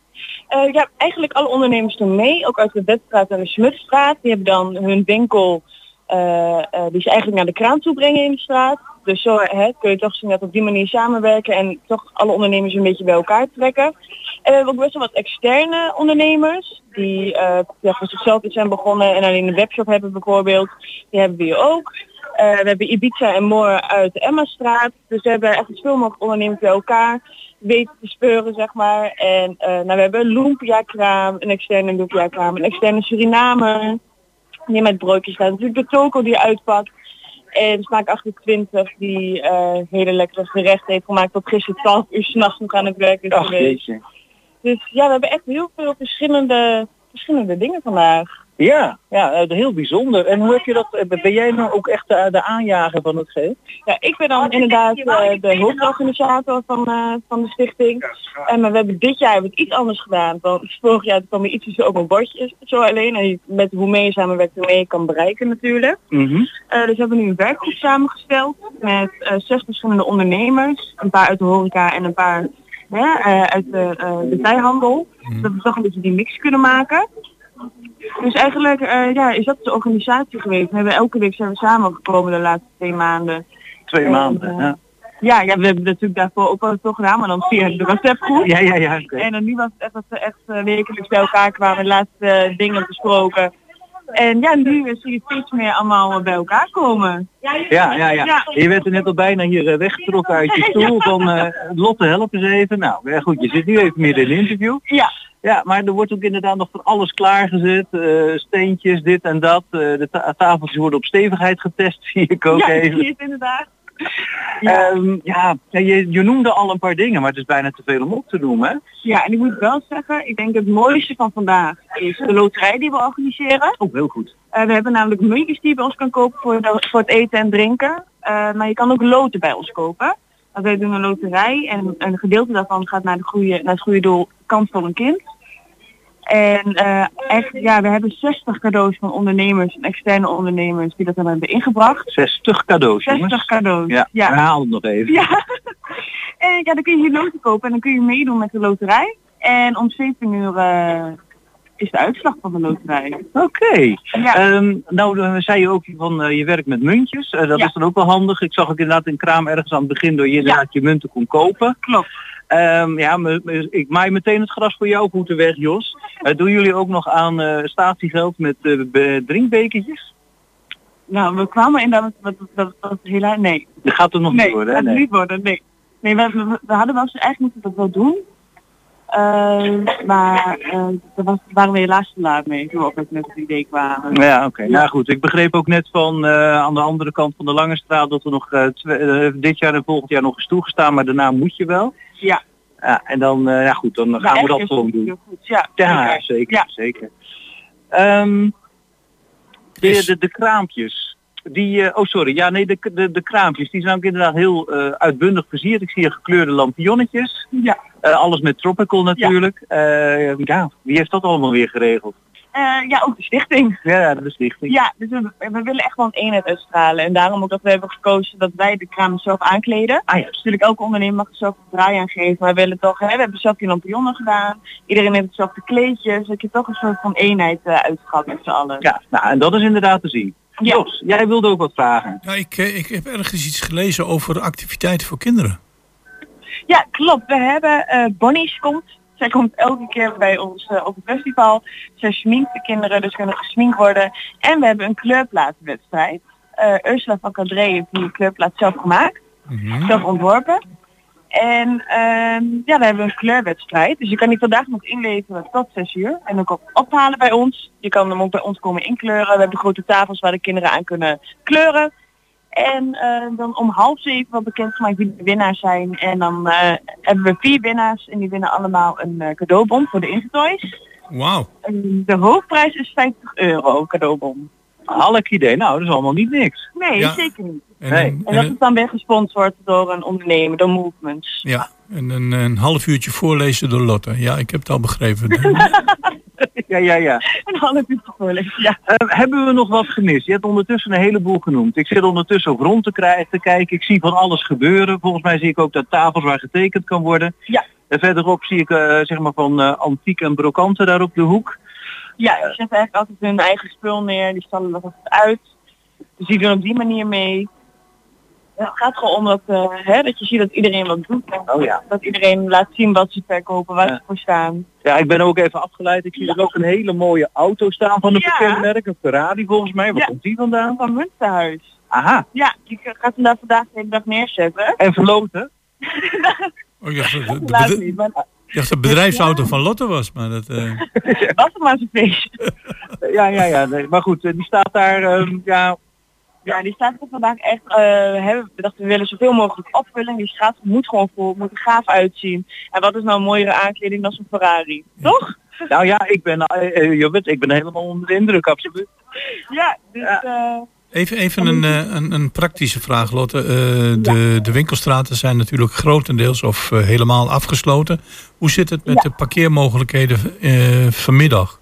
Speaker 11: Eh, ja, eigenlijk alle ondernemers doen mee, ook uit de Wetstraat en de Smutstraat. Die hebben dan hun winkel eh, die ze eigenlijk naar de kraan toe brengen in de straat. Dus zo hè, kun je toch zien dat op die manier samenwerken en toch alle ondernemers een beetje bij elkaar trekken. En we hebben ook best wel wat externe ondernemers die ja, voor zichzelf iets zijn begonnen en alleen een webshop hebben bijvoorbeeld. Die hebben we hier ook. Eh, we hebben Ibiza en Moor uit de Emma-straat. Dus we hebben echt zoveel mogelijk ondernemers bij elkaar weten te speuren, zeg maar. En eh, nou, we hebben een Lumpia-kraam, een externe Lumpia-kraam, een externe Surinamer. Die met broodjes gaat. Natuurlijk de toko die uitpakt. En Smaak 28 die eh, hele lekkere gerechten heeft gemaakt. Tot gisteren 12 uur s'nachts nog aan het werk is
Speaker 7: Ach,
Speaker 11: geweest.
Speaker 7: jeetje.
Speaker 11: Dus ja, we hebben echt heel veel verschillende, verschillende dingen vandaag.
Speaker 7: Ja, ja, eh, heel bijzonder. En hoe heb je dat, eh, ben jij nou ook echt de, de aanjager van het geheel?
Speaker 11: Ja, ik ben dan inderdaad eh, de hoofdorganisator van, eh, van de stichting. En maar we hebben dit jaar hebben we het iets anders gedaan. Want vorig jaar kwam er iets zo op een bordje zo alleen. En met hoe meer je samenwerkt, hoe meer je kan bereiken natuurlijk.
Speaker 7: Mhm.
Speaker 11: Eh, dus we hebben nu een werkgroep samengesteld met eh, zes verschillende ondernemers. Een paar uit de horeca en een paar hè, eh, uit de eh, detailhandel. Dat we toch een beetje die mix kunnen maken. Dus eigenlijk eh, ja, is dat de organisatie geweest. We hebben elke week zijn we samengekomen de laatste twee maanden.
Speaker 7: Twee
Speaker 11: En,
Speaker 7: maanden. Ja,
Speaker 11: Ja, ja, we hebben natuurlijk daarvoor ook wel toch gedaan, maar dan via de WhatsApp-groep.
Speaker 7: ja, ja. ja oké.
Speaker 11: En dan nu was het echt dat we echt wekelijks bij elkaar kwamen, de laatste dingen besproken. En ja, nu zie je steeds meer allemaal eh, bij elkaar komen.
Speaker 7: Ja, ja, ja. Je werd er net al bijna hier eh, weggetrokken uit je [LAUGHS] stoel van eh, Lotte, help eens even. Nou, ja, goed, je zit nu even midden in een interview.
Speaker 11: Ja,
Speaker 7: Ja, maar er wordt ook inderdaad nog van alles klaargezet. eh steentjes, dit en dat. De ta- tafeltjes worden op stevigheid getest, [LAUGHS] zie ik ook
Speaker 11: ja
Speaker 7: even.
Speaker 11: het inderdaad.
Speaker 7: Ja, ja je, je noemde al een paar dingen, maar het is bijna te veel om op te noemen. hè?
Speaker 11: Ja, en ik moet wel zeggen, ik denk het mooiste van vandaag is de loterij die we organiseren.
Speaker 7: Oh, heel goed.
Speaker 11: Eh, we hebben namelijk muntjes die je bij ons kan kopen voor, de- voor het eten en drinken. Eh, maar je kan ook loten bij ons kopen. Want wij doen een loterij en een gedeelte daarvan gaat naar, de goede, naar het goede doel Kans voor een kind. En eh, echt, ja, we hebben 60 cadeaus van ondernemers en externe ondernemers die dat dan hebben ingebracht.
Speaker 7: 60 cadeaus,
Speaker 11: 60
Speaker 7: jongens.
Speaker 11: cadeaus.
Speaker 7: Ja,
Speaker 11: ja.
Speaker 7: herhaal het nog even.
Speaker 11: Ja. [LAUGHS] En ja, dan kun je hier loten kopen en dan kun je meedoen met de loterij. En om 7 uur eh, is de uitslag van de loterij.
Speaker 7: Oké.
Speaker 11: Ja.
Speaker 7: Ehm, nou, eh, zei je ook van eh, je werkt met muntjes. Eh, dat
Speaker 11: Ja.
Speaker 7: is dan ook wel handig. Ik zag ook inderdaad in kraam ergens aan het begin door je inderdaad je munten kon kopen.
Speaker 11: Klopt.
Speaker 7: Ehm, ja, me- me- ik maai meteen het gras voor jouw voeten weg, Jos. Eh, doen jullie ook nog aan statiegeld met be- drinkbekertjes?
Speaker 11: Nou, we kwamen in dat, dat, dat, helaas, nee.
Speaker 7: Dat gaat er nog
Speaker 11: nee,
Speaker 7: niet worden, hè?
Speaker 11: dat
Speaker 7: Nee.
Speaker 11: niet worden, nee. Nee, we, we, we hadden wel eens, eigenlijk moeten we dat wel doen. Eh, maar eh, daar was, waren we helaas te laat mee, toen we ook met het idee kwamen.
Speaker 7: Ja, oké. Nou goed, ik begreep ook net van eh, aan de andere kant van de Lange Straat dat er nog eh, eh, dit jaar en volgend jaar nog is toegestaan, maar daarna moet je wel.
Speaker 11: Ja.
Speaker 7: Ja, en dan, eh, ja goed, dan gaan we dat gewoon doen.
Speaker 11: heel goed. Ja,
Speaker 7: Ja,
Speaker 11: zeker.
Speaker 7: zeker,
Speaker 11: Ja.
Speaker 7: zeker. Ehm, de, de, de kraampjes. Die, eh, oh sorry, ja nee, de, de, de kraampjes, die zijn ook inderdaad heel eh, uitbundig versierd. Ik zie hier gekleurde lampionnetjes.
Speaker 11: Ja.
Speaker 7: Eh, alles met tropical natuurlijk. Eh, ja, wie heeft dat allemaal weer geregeld?
Speaker 11: Eh, ja, ook de stichting.
Speaker 7: Ja, de stichting.
Speaker 11: Ja, dus we, we willen echt gewoon eenheid uitstralen. En daarom ook dat we hebben gekozen dat wij de kraam zelf aankleden.
Speaker 7: Ah ja.
Speaker 11: Dus natuurlijk elke ondernemer mag er zelf een draai aan geven. Maar we willen toch, hè, we hebben zelf die lampionnen gedaan. Iedereen heeft hetzelfde kleedje. Dus je toch een soort van eenheid uh, met z'n allen.
Speaker 7: Ja, nou en dat is inderdaad te zien.
Speaker 11: Ja.
Speaker 7: Jos, jij wilde ook wat vragen.
Speaker 5: Ja, ik, eh, ik heb ergens iets gelezen over activiteiten voor kinderen.
Speaker 11: Ja, klopt. We hebben eh Bonnie's komt. Zij komt elke keer bij ons eh, op het festival. Zij schminkt de kinderen, dus kunnen gesminkt worden. En we hebben een kleurplaatwedstrijd. Eh Ursula van Cadre heeft die kleurplaat zelf gemaakt. Zelf ontworpen. En ehm, ja, we hebben een kleurwedstrijd. Dus je kan die vandaag nog inleveren tot 6 uur. En ook op- ophalen bij ons. Je kan hem ook bij ons komen inkleuren. We hebben grote tafels waar de kinderen aan kunnen kleuren. En eh, dan om half zeven wordt bekendgemaakt wie de winnaars zijn. En dan eh, hebben we vier winnaars en die winnen allemaal een eh, cadeaubon voor de Intertoys.
Speaker 5: Wauw.
Speaker 11: En de hoofdprijs is 50 euro cadeaubon.
Speaker 7: Halk idee, nou dat is allemaal niet niks.
Speaker 11: Nee,
Speaker 5: Ja.
Speaker 11: zeker niet.
Speaker 5: En,
Speaker 7: Nee.
Speaker 11: En dat is dan weer gesponsord door een ondernemer, door Movements.
Speaker 5: ja, en een, een half uurtje voorlezen door Lotte. Ja, ik heb het al begrepen. [LAUGHS] [LAUGHS]
Speaker 7: ja, ja, ja.
Speaker 11: Een half uur voorlezen, ja.
Speaker 7: Eh, hebben we nog wat gemist? Je hebt ondertussen een heleboel genoemd. Ik zit ondertussen ook rond te, krijgen, te kijken. Ik zie van alles gebeuren. Volgens mij zie ik ook dat tafels waar getekend kan worden.
Speaker 11: Ja.
Speaker 7: En verderop zie ik eh, zeg maar van eh, antiek en brokante daar op de hoek.
Speaker 11: Ja, die zetten eigenlijk altijd hun eigen spul neer, die stallen dat altijd uit. Dus die doen op die manier mee. Ja, Het gaat gewoon om dat, eh, hè, dat je ziet dat iedereen wat doet.
Speaker 7: Oh ja.
Speaker 11: Dat iedereen laat zien wat ze verkopen, waar
Speaker 7: Ja.
Speaker 11: ze voor staan.
Speaker 7: Ja, ik ben ook even afgeleid. Ik zie er ook een hele mooie auto staan van een
Speaker 11: Ja.
Speaker 7: bekend merk. Een Ferrari volgens mij. Waar
Speaker 11: Ja.
Speaker 7: komt die vandaan?
Speaker 11: Van Munsterhuis.
Speaker 7: Aha.
Speaker 11: Ja, die gaat hem daar vandaag de hele dag neerzetten.
Speaker 7: En verloten.
Speaker 5: Oh, ik dacht dat de,
Speaker 11: Laat
Speaker 5: bedri-
Speaker 11: niet, maar
Speaker 5: ik dacht dat de bedrijfsauto van Lotte was. Maar dat, eh, [LAUGHS]
Speaker 11: was het maar zo'n feestje.
Speaker 7: Ja, ja, ja. Nee. Maar goed, eh, die staat daar. ehm, ja,
Speaker 11: Ja, die staat er vandaag echt, eh, hebben, we dachten we willen zoveel mogelijk opvulling. Die straat moet gewoon vol, moet er gaaf uitzien. En wat is nou een mooiere aankleding dan zo'n Ferrari? Toch?
Speaker 7: nou ja, ik ben, eh, eh, je weet, ik ben helemaal onder de indruk, absoluut. [LAUGHS]
Speaker 11: Ja, dus eh,
Speaker 5: even even een, een, een praktische vraag, Lotte. Eh, de, de winkelstraten zijn natuurlijk grotendeels of helemaal afgesloten. Hoe zit het met
Speaker 11: Ja.
Speaker 5: de parkeermogelijkheden eh, vanmiddag?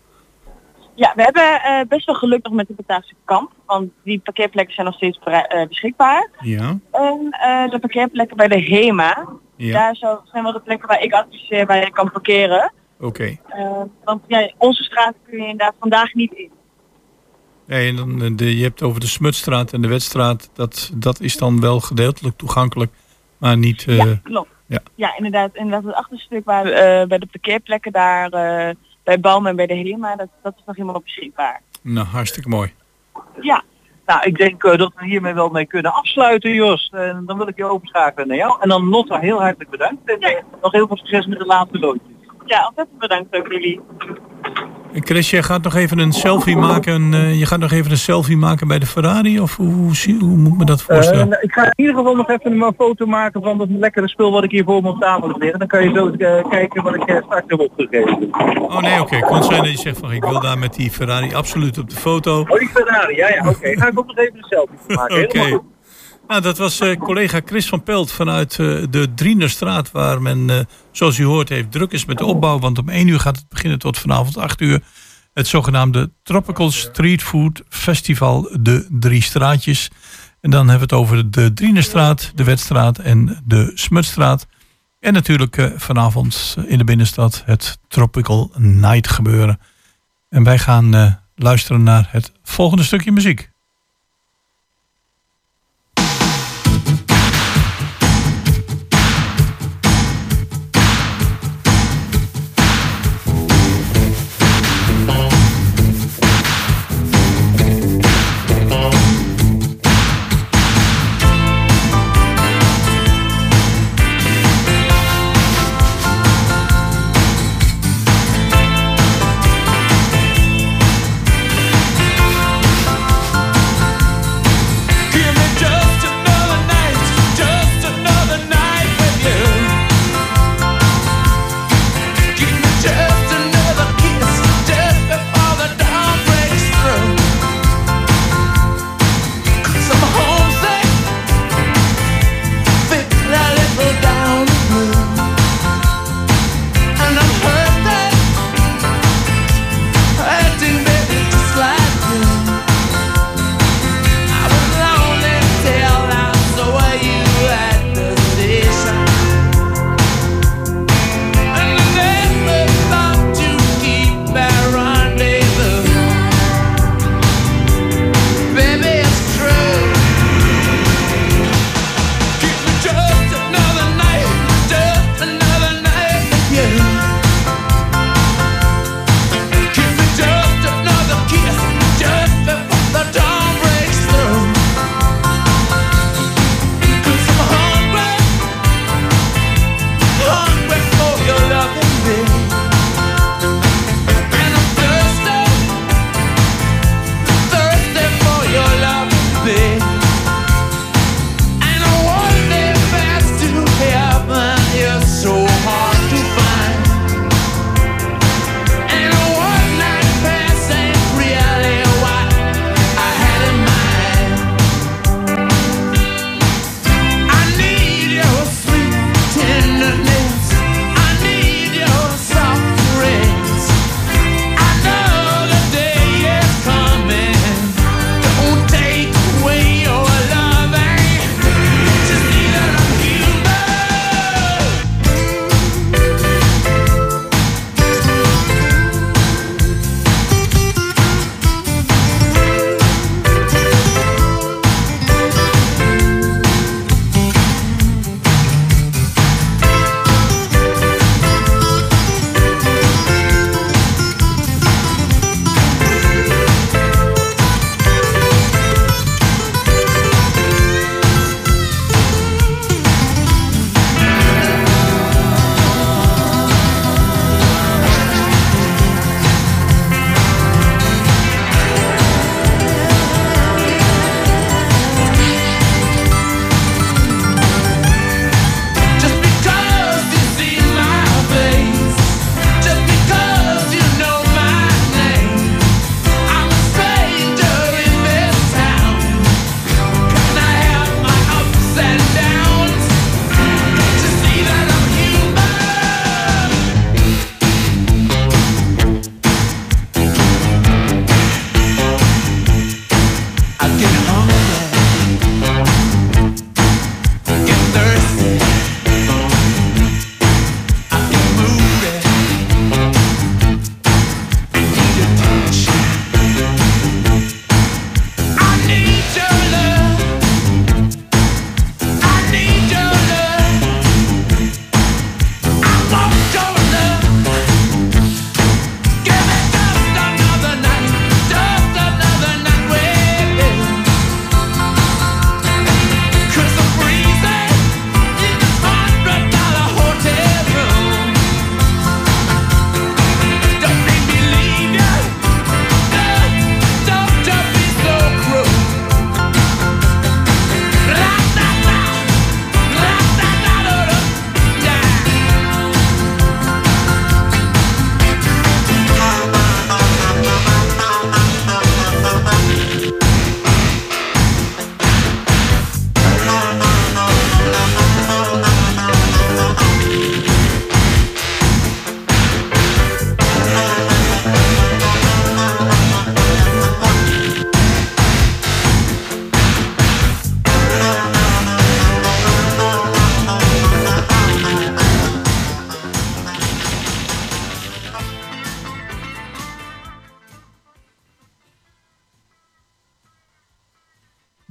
Speaker 11: Ja, we hebben eh, best wel geluk nog met de Bataafse kamp. Want die parkeerplekken zijn nog steeds eh, beschikbaar.
Speaker 5: Ja,
Speaker 11: En eh, de parkeerplekken bij de HEMA,
Speaker 5: ja.
Speaker 11: daar zijn wel de plekken waar ik adviseer waar je kan parkeren.
Speaker 5: oké.
Speaker 11: Want ja, onze straat kun je inderdaad vandaag niet in.
Speaker 5: Nee, en dan, de, je hebt over de Smutstraat en de Wetstraat. Dat, dat is dan wel gedeeltelijk toegankelijk, maar niet...
Speaker 11: ja, klopt.
Speaker 5: ja.
Speaker 11: Ja, inderdaad. Inderdaad, het achterstuk waar, bij de parkeerplekken daar, bij Balm en bij de HEMA, dat, dat is nog helemaal beschikbaar.
Speaker 5: Nou, hartstikke mooi.
Speaker 11: Ja,
Speaker 7: Nou, ik denk eh, dat we hiermee wel mee kunnen afsluiten, Jos. En dan wil ik je overschakelen naar jou. En dan Lotta, heel hartelijk bedankt. En eh, nog heel veel succes met de laatste loodjes.
Speaker 11: Ja, ontzettend bedankt ook jullie.
Speaker 5: Chris, jij gaat nog even een selfie maken. eh, je gaat nog even een selfie maken bij de Ferrari? Of hoe, hoe, moet me dat voorstellen?
Speaker 7: Eh, ik ga in ieder geval nog even een foto maken van dat lekkere spul wat ik hier voor me op tafel heb liggen. Dan kan je zo eh, kijken wat ik straks heb opgegeven.
Speaker 5: Oh nee, oké. Het kon zijn dat je zegt van ik wil daar met die Ferrari absoluut op de foto.
Speaker 7: Oh, die Ferrari, ja, ja, oké. Ga ik ook nog even een selfie maken. [LAUGHS]
Speaker 5: Oké. Nou, dat was eh, collega Chris van Pelt vanuit eh, de Drienerstraat, waar men, eh, zoals u hoort, heeft druk is met de opbouw. Want om 1 uur gaat het beginnen tot vanavond 8 uur. Het zogenaamde Tropical Street Food Festival De Drie Straatjes. En dan hebben we het over de Drienerstraat, de Wetstraat en de Smutstraat. En natuurlijk vanavond in de binnenstad het Tropical Night gebeuren. En wij gaan luisteren naar het volgende stukje muziek.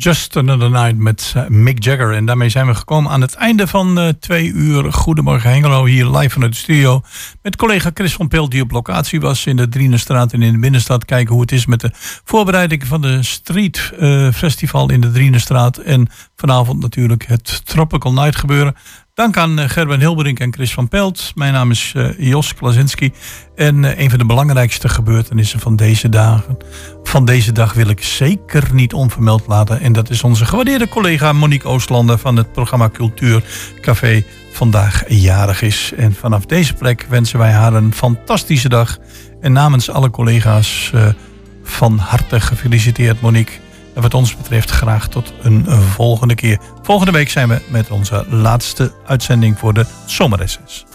Speaker 5: Just Another Night met eh, Mick Jagger. En daarmee zijn we gekomen aan het einde van eh, twee uur. Goedemorgen Hengelo, hier live vanuit de studio. Met collega Chris van Pelt die op locatie was in de Drienestraat en in de binnenstad. Kijken hoe het is met de voorbereiding van de Street eh, Festival in de Drienestraat. En vanavond natuurlijk het Tropical Night gebeuren. Dank aan eh, Gerben Hilberink en Chris van Pelt. Mijn naam is eh, Jos Klasinski. En eh, een van de belangrijkste gebeurtenissen van deze dagen. Van deze dag wil ik zeker niet onvermeld laten. En dat is onze gewaardeerde collega Monique Oostlander van het programma Cultuur Café. Vandaag jarig is. En vanaf deze plek wensen wij haar een fantastische dag. En namens alle collega's van harte gefeliciteerd Monique. En wat ons betreft graag tot een volgende keer. Volgende week zijn we met onze laatste uitzending voor de zomerreces.